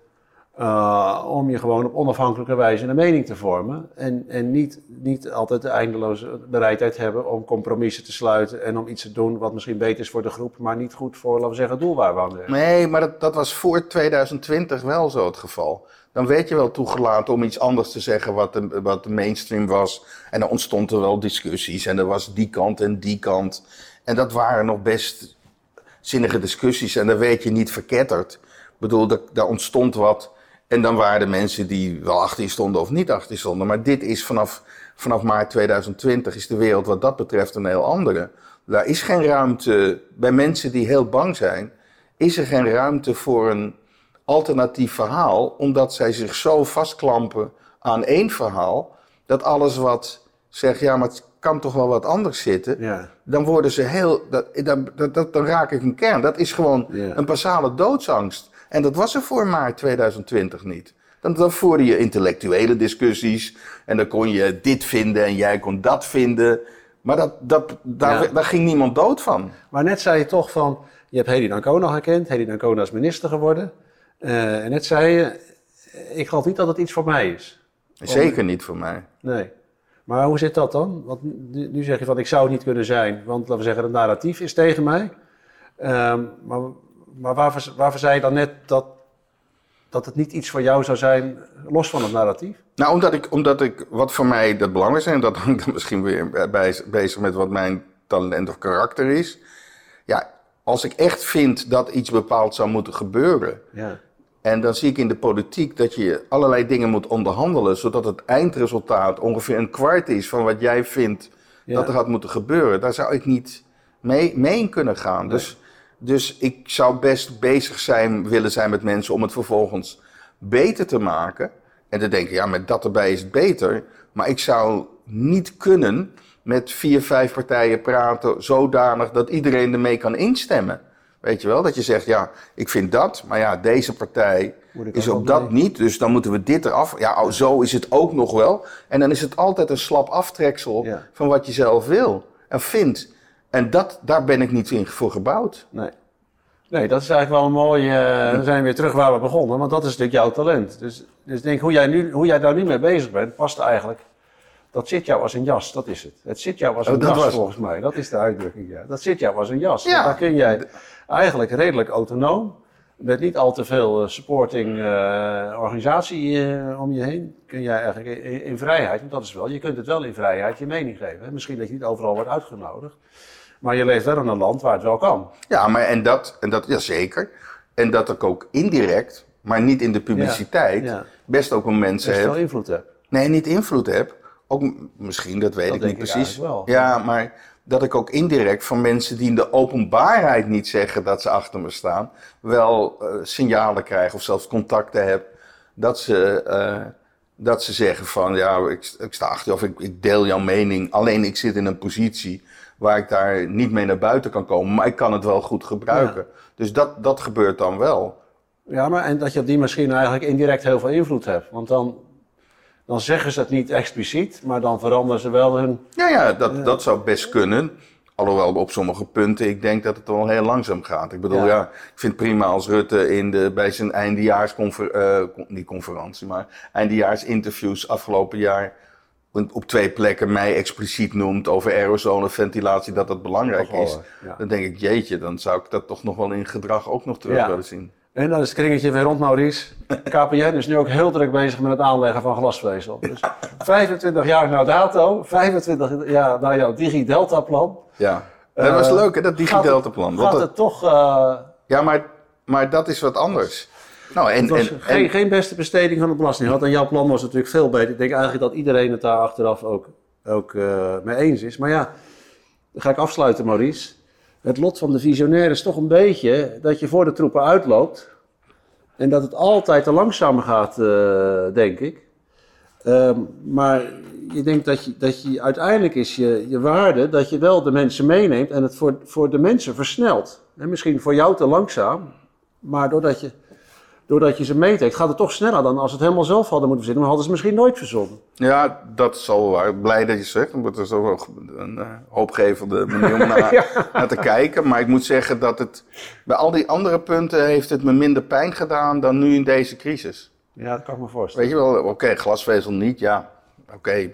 Speaker 3: eh, om je gewoon op onafhankelijke wijze een mening te vormen en, en niet, niet altijd de eindeloze bereidheid hebben om compromissen te sluiten en om iets te doen wat misschien beter is voor de groep, maar niet goed voor, laten we zeggen, het doel waar we aan.
Speaker 2: Nee, maar dat, dat was voor 2020 wel zo het geval. Dan werd je wel toegelaten om iets anders te zeggen wat de, wat de mainstream was. En dan ontstond er wel discussies. En er was die kant en die kant. En dat waren nog best zinnige discussies. En daar werd je niet verketterd. Ik bedoel, daar, daar ontstond wat. En dan waren er mensen die wel achter je stonden of niet achter je stonden. Maar dit is vanaf, vanaf maart 2020 is de wereld wat dat betreft een heel andere. Daar is geen ruimte, bij mensen die heel bang zijn, is er geen ruimte voor een alternatief verhaal. Omdat zij zich zo vastklampen aan één verhaal. Dat alles wat zegt, ja maar het kan toch wel wat anders zitten.
Speaker 3: Ja.
Speaker 2: Dan worden ze heel, dat, dan, dat, dat, dan raak ik een kern. Dat is gewoon
Speaker 3: Ja.
Speaker 2: een basale doodsangst. En dat was er voor maart 2020 niet. Dan, dan voerde je intellectuele discussies. En dan kon je dit vinden en jij kon dat vinden. Maar dat, dat, daar,
Speaker 3: Ja.
Speaker 2: daar ging niemand dood van.
Speaker 3: Maar net zei je toch van, je hebt Hedy Dancona gekend, Hedy Dancona is minister geworden. Eh, en net zei je, ik geloof niet dat het iets voor mij is.
Speaker 2: Zeker niet voor mij.
Speaker 3: Nee. Maar hoe zit dat dan? Want nu, nu zeg je van, ik zou het niet kunnen zijn, want laten we zeggen, het narratief is tegen mij. Ehm, maar maar waarvoor, waarvoor zei je dan net dat, dat het niet iets voor jou zou zijn, los van het narratief?
Speaker 2: Nou, omdat ik, omdat ik, wat voor mij dat belangrijk is, en dat hangt dan misschien weer bij, bezig met wat mijn talent of karakter is. Ja, als ik echt vind dat iets bepaald zou moeten gebeuren,
Speaker 3: Ja.
Speaker 2: en dan zie ik in de politiek dat je allerlei dingen moet onderhandelen, zodat het eindresultaat ongeveer een kwart is van wat jij vindt
Speaker 3: Ja.
Speaker 2: dat er had moeten gebeuren. Daar zou ik niet mee, mee kunnen gaan. Dus, dus ik zou best bezig zijn, willen zijn met mensen om het vervolgens beter te maken. En te denken, ja, met dat erbij is het beter. Maar ik zou niet kunnen met vier, vijf partijen praten zodanig dat iedereen ermee kan instemmen. Weet je wel, dat je zegt, ja, ik vind dat, maar ja, deze partij is
Speaker 3: ook
Speaker 2: op dat
Speaker 3: mee?
Speaker 2: niet, dus dan moeten we dit eraf. Ja, oh, zo is het ook nog wel. En dan is het altijd een slap aftreksel
Speaker 3: Ja.
Speaker 2: van wat je zelf wil en vindt. En dat, daar ben ik niet in voor gebouwd.
Speaker 3: Nee. Nee, dat is eigenlijk wel een mooie. eh, dan zijn we weer terug waar we begonnen, want dat is natuurlijk jouw talent. Dus, dus denk hoe jij, nu, hoe jij daar nu mee bezig bent, past eigenlijk Dat zit jou als een jas, dat is het. Het zit jou als
Speaker 2: Oh,
Speaker 3: een jas
Speaker 2: was-
Speaker 3: volgens mij. Dat is de uitdrukking, ja. Dat zit jou als een jas.
Speaker 2: Ja.
Speaker 3: Daar kun jij eigenlijk redelijk autonoom, met niet al te veel eh, supporting eh, organisatie om je heen, kun jij eigenlijk in, in vrijheid, want dat is wel, je kunt het wel in vrijheid je mening geven. Misschien dat je niet overal wordt uitgenodigd, maar je leeft wel in een land waar het wel kan.
Speaker 2: Ja, maar en dat, en dat, ja zeker. En dat ik ook indirect, maar niet in de publiciteit,
Speaker 3: Ja.
Speaker 2: best ook om mensen
Speaker 3: je
Speaker 2: heb.
Speaker 3: veel invloed hebt.
Speaker 2: Nee, niet invloed heb. Ook misschien, dat weet
Speaker 3: Dat
Speaker 2: ik niet
Speaker 3: ik
Speaker 2: precies.
Speaker 3: wel.
Speaker 2: Ja, maar dat ik ook indirect van mensen die in de openbaarheid niet zeggen dat ze achter me staan, wel eh, signalen krijg of zelfs contacten heb dat ze, eh, dat ze zeggen van ja, ik, ik sta achter je of ik, ik deel jouw mening. Alleen ik zit in een positie waar ik daar niet mee naar buiten kan komen, maar ik kan het wel goed gebruiken. Dus dat, dat gebeurt dan wel.
Speaker 3: Ja, maar en dat je op die misschien eigenlijk indirect heel veel invloed hebt. Want dan, dan zeggen ze het niet expliciet, maar dan veranderen ze wel hun...
Speaker 2: Ja, ja, dat, dat zou best kunnen. Alhoewel op sommige punten ik denk dat het wel heel langzaam gaat. Ik bedoel,
Speaker 3: Ja.
Speaker 2: ja, ik vind het prima als Rutte in de, bij zijn eindejaarsconferentie, niet conferentie, maar eindejaarsinterviews afgelopen jaar op twee plekken mij expliciet noemt over aerosolenventilatie, dat dat belangrijk is.
Speaker 3: ja.
Speaker 2: Dan denk ik, jeetje, dan zou ik dat toch nog wel in gedrag ook nog terug
Speaker 3: Ja.
Speaker 2: willen zien.
Speaker 3: En dan is het kringetje weer rond, Maurice. KPN is nu ook heel druk bezig met het aanleggen van glasvezel. Dus 25 jaar naar dato, 25 jaar naar jouw Digi-Delta-plan.
Speaker 2: Ja, dat was
Speaker 3: Eh,
Speaker 2: leuk hè, dat
Speaker 3: Gaat het-
Speaker 2: DigiDelta-plan.
Speaker 3: Gaat
Speaker 2: dat-
Speaker 3: het toch... eh,
Speaker 2: Ja, maar, maar dat is wat anders. Nou, en,
Speaker 3: het was
Speaker 2: en,
Speaker 3: geen,
Speaker 2: en-
Speaker 3: geen beste besteding van de belasting. En jouw plan was natuurlijk veel beter. Ik denk eigenlijk dat iedereen het daar achteraf ook, ook eh, mee eens is. Maar ja, dan ga ik afsluiten, Maurice. Het lot van de visionair is toch een beetje dat je voor de troepen uitloopt. En dat het altijd te langzamer gaat, eh, denk ik. Ehm, maar je denkt dat je, dat je uiteindelijk is je, je waarde dat je wel de mensen meeneemt en het voor, voor de mensen versnelt. En misschien voor jou te langzaam, maar doordat je, doordat je ze meetrekt, gaat het toch sneller dan als het helemaal zelf hadden moeten verzinnen. Maar hadden ze het misschien nooit verzonnen.
Speaker 2: Ja, dat is wel waar. Blij dat je zegt. want Dat is ook een eh, hoopgevende manier om naar, naar te kijken. Maar ik moet zeggen dat het bij al die andere punten heeft het me minder pijn gedaan dan nu in deze crisis.
Speaker 3: Ja, dat kan ik me voorstellen.
Speaker 2: Weet je wel, oké, glasvezel niet, ja, oké.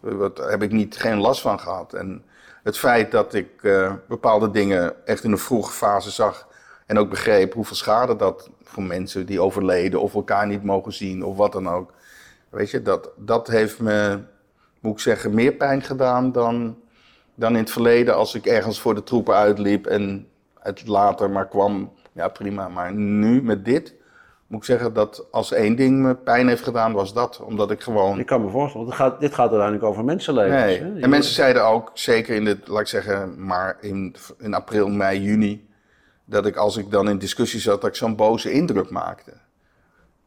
Speaker 2: Wat heb ik niet, geen last van gehad. En het feit dat ik eh, bepaalde dingen echt in een vroege fase zag en ook begreep hoeveel schade dat voor mensen die overleden of elkaar niet mogen zien of wat dan ook. Weet je, dat, dat heeft me, moet ik zeggen, meer pijn gedaan dan, dan in het verleden als ik ergens voor de troepen uitliep en het later maar kwam. Ja, prima. Maar nu met dit moet ik zeggen dat als één ding me pijn heeft gedaan, was dat. Omdat ik gewoon.
Speaker 3: Ik kan me voorstellen, want het gaat, dit gaat uiteindelijk over mensenlevens.
Speaker 2: Nee.
Speaker 3: hè?
Speaker 2: En mensen zeiden ook, zeker in de, laat ik zeggen, maar in, in april, mei, juni, dat ik als ik dan in discussie zat, dat ik zo'n boze indruk maakte.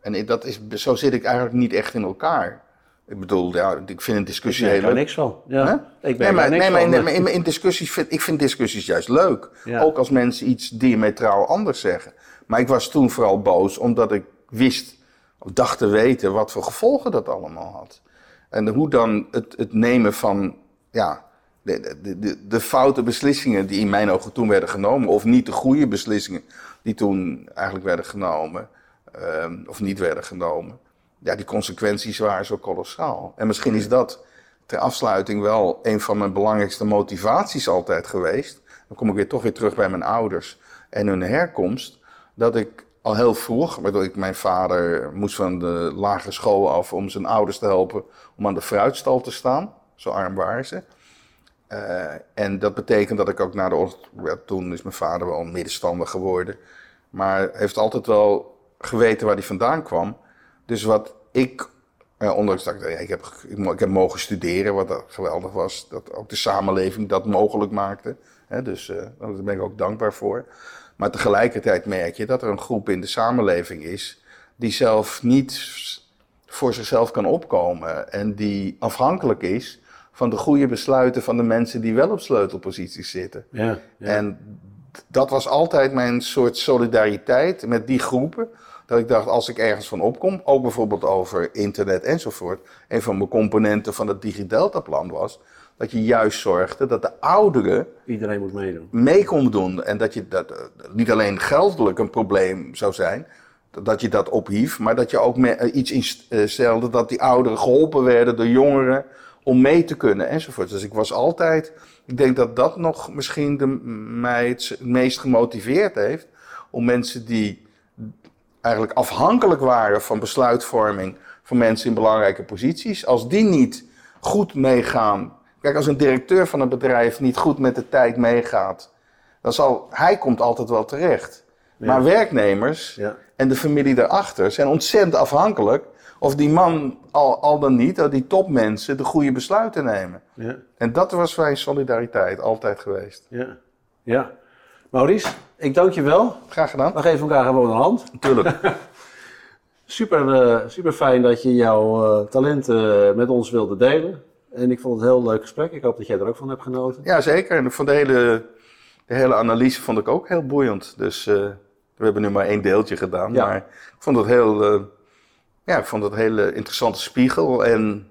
Speaker 2: En ik- dat is, zo zit ik eigenlijk niet echt in elkaar. Ik bedoel, ja, ik vind een
Speaker 3: Ik
Speaker 2: discussie
Speaker 3: merk
Speaker 2: heel
Speaker 3: daar
Speaker 2: leuk.
Speaker 3: niks van. Ja. Ik
Speaker 2: Nee,
Speaker 3: ben
Speaker 2: maar,
Speaker 3: niks
Speaker 2: nee,
Speaker 3: van.
Speaker 2: nee, maar in, in discussies vind ik vind discussies juist leuk.
Speaker 3: Ja.
Speaker 2: Ook als mensen iets diametraal anders zeggen. Maar ik was toen vooral boos omdat ik wist, of dacht te weten, wat voor gevolgen dat allemaal had. En hoe dan het, het nemen van ja, de, de, de, de foute beslissingen die in mijn ogen toen werden genomen, of niet de goede beslissingen die toen eigenlijk werden genomen, ehm, of niet werden genomen. Ja, die consequenties waren zo kolossaal. En misschien is dat ter afsluiting wel een van mijn belangrijkste motivaties altijd geweest. Dan kom ik weer toch weer terug bij mijn ouders en hun herkomst. Dat ik al heel vroeg, waardoor ik mijn vader moest van de lagere school af om zijn ouders te helpen om aan de fruitstal te staan. Zo arm waren ze. Eh, en dat betekent dat ik ook na de oorlog, toen is mijn vader wel een middenstander geworden, maar heeft altijd wel geweten waar hij vandaan kwam. Dus wat ik, eh, ondanks dat ik, ik, heb, ik, ik heb mogen studeren, wat geweldig was, dat ook de samenleving dat mogelijk maakte. Hè, dus eh, daar ben ik ook dankbaar voor. Maar tegelijkertijd merk je dat er een groep in de samenleving is die zelf niet voor zichzelf kan opkomen en die afhankelijk is van de goede besluiten van de mensen die wel op sleutelposities zitten.
Speaker 3: Ja, ja.
Speaker 2: En dat was altijd mijn soort solidariteit met die groepen. Dat ik dacht, als ik ergens van opkom, ook bijvoorbeeld over internet enzovoort. Een van mijn componenten van het DigiDelta-plan was dat je juist zorgde dat de ouderen
Speaker 3: Iedereen moet meedoen.
Speaker 2: mee kon doen. En dat je dat eh, niet alleen geldelijk een probleem zou zijn, dat je dat ophief, maar dat je ook eh, iets instelde dat die ouderen geholpen werden door jongeren om mee te kunnen enzovoort. Dus ik was altijd, ik denk dat dat nog misschien de, mij het meest gemotiveerd heeft om mensen die eigenlijk afhankelijk waren van besluitvorming van mensen in belangrijke posities, als die niet goed meegaan. Kijk, als een directeur van een bedrijf niet goed met de tijd meegaat, dan zal hij komt altijd wel terecht. Maar werknemers
Speaker 3: Ja.
Speaker 2: en de familie daarachter zijn ontzettend afhankelijk of die man al, al dan niet, die topmensen, de goede besluiten nemen.
Speaker 3: Ja.
Speaker 2: En dat was wij solidariteit altijd geweest.
Speaker 3: Ja. ja. Maurice, ik dank je wel.
Speaker 2: Graag gedaan.
Speaker 3: We geven elkaar gewoon een hand.
Speaker 2: Natuurlijk.
Speaker 3: Super, eh, super fijn dat je jouw eh, talenten eh, met ons wilde delen. En ik vond het een heel leuk gesprek. Ik hoop dat jij er ook van hebt genoten.
Speaker 2: Ja, zeker. En ik vond de hele, de hele analyse vond ik ook heel boeiend. Dus eh, we hebben nu maar één deeltje gedaan.
Speaker 3: Ja.
Speaker 2: Maar ik vond het heel, eh, ja, ik vond het een hele interessante spiegel. En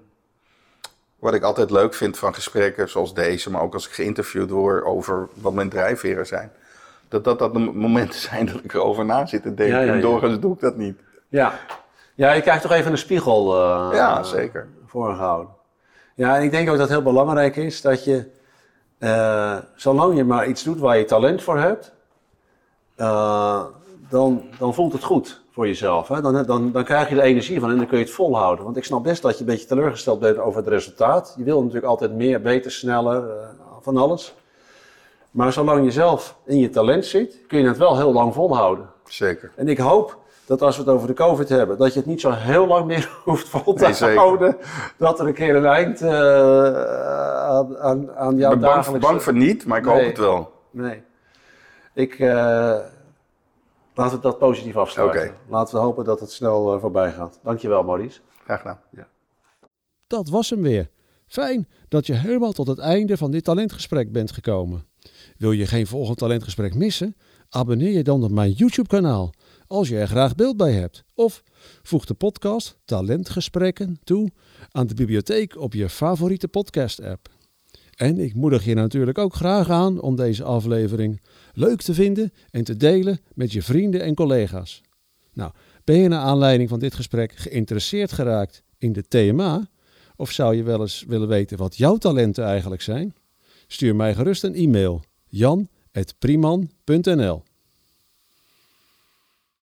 Speaker 2: wat ik altijd leuk vind van gesprekken zoals deze, maar ook als ik geïnterviewd word over wat mijn drijfveren zijn. Dat dat, dat de momenten zijn dat ik erover na zit te denken.
Speaker 3: Ja, ja, ja.
Speaker 2: En doorgaans doe ik dat niet.
Speaker 3: Ja. Ja, je krijgt toch even een spiegel eh,
Speaker 2: Ja, zeker.
Speaker 3: voorgehouden. Ja, en ik denk ook dat het heel belangrijk is dat je, eh, zolang je maar iets doet waar je talent voor hebt, eh, dan, dan voelt het goed voor jezelf. Hè? Dan, dan, dan krijg je er energie van en dan kun je het volhouden. Want ik snap best dat je een beetje teleurgesteld bent over het resultaat. Je wil natuurlijk altijd meer, beter, sneller, eh, van alles. Maar zolang je zelf in je talent zit, kun je het wel heel lang volhouden.
Speaker 2: Zeker.
Speaker 3: En ik hoop dat als we het over de COVID hebben, dat je het niet zo heel lang meer hoeft vol te
Speaker 2: Nee,
Speaker 3: houden. Dat er een keer een eind eh, aan, aan, aan
Speaker 2: Ik
Speaker 3: jouw
Speaker 2: ben bang,
Speaker 3: dagelijkse...
Speaker 2: bang voor niet, maar ik
Speaker 3: Nee.
Speaker 2: hoop het wel.
Speaker 3: Nee. Ik, eh, laten we dat positief afsluiten.
Speaker 2: Oké.
Speaker 3: Laten we hopen dat het snel eh, voorbij gaat. Dankjewel, Maurice.
Speaker 2: Graag gedaan.
Speaker 5: Dat was hem weer. Fijn dat je helemaal tot het einde van dit talentgesprek bent gekomen. Wil je geen volgend talentgesprek missen? Abonneer je dan op mijn YouTube-kanaal als je er graag beeld bij hebt. Of voeg de podcast Talentgesprekken toe aan de bibliotheek op je favoriete podcast-app. En ik moedig je natuurlijk ook graag aan om deze aflevering leuk te vinden en te delen met je vrienden en collega's. Nou, ben je naar aanleiding van dit gesprek geïnteresseerd geraakt in de TMA? Of zou je wel eens willen weten wat jouw talenten eigenlijk zijn? Stuur mij gerust een e-mail jan.priman.nl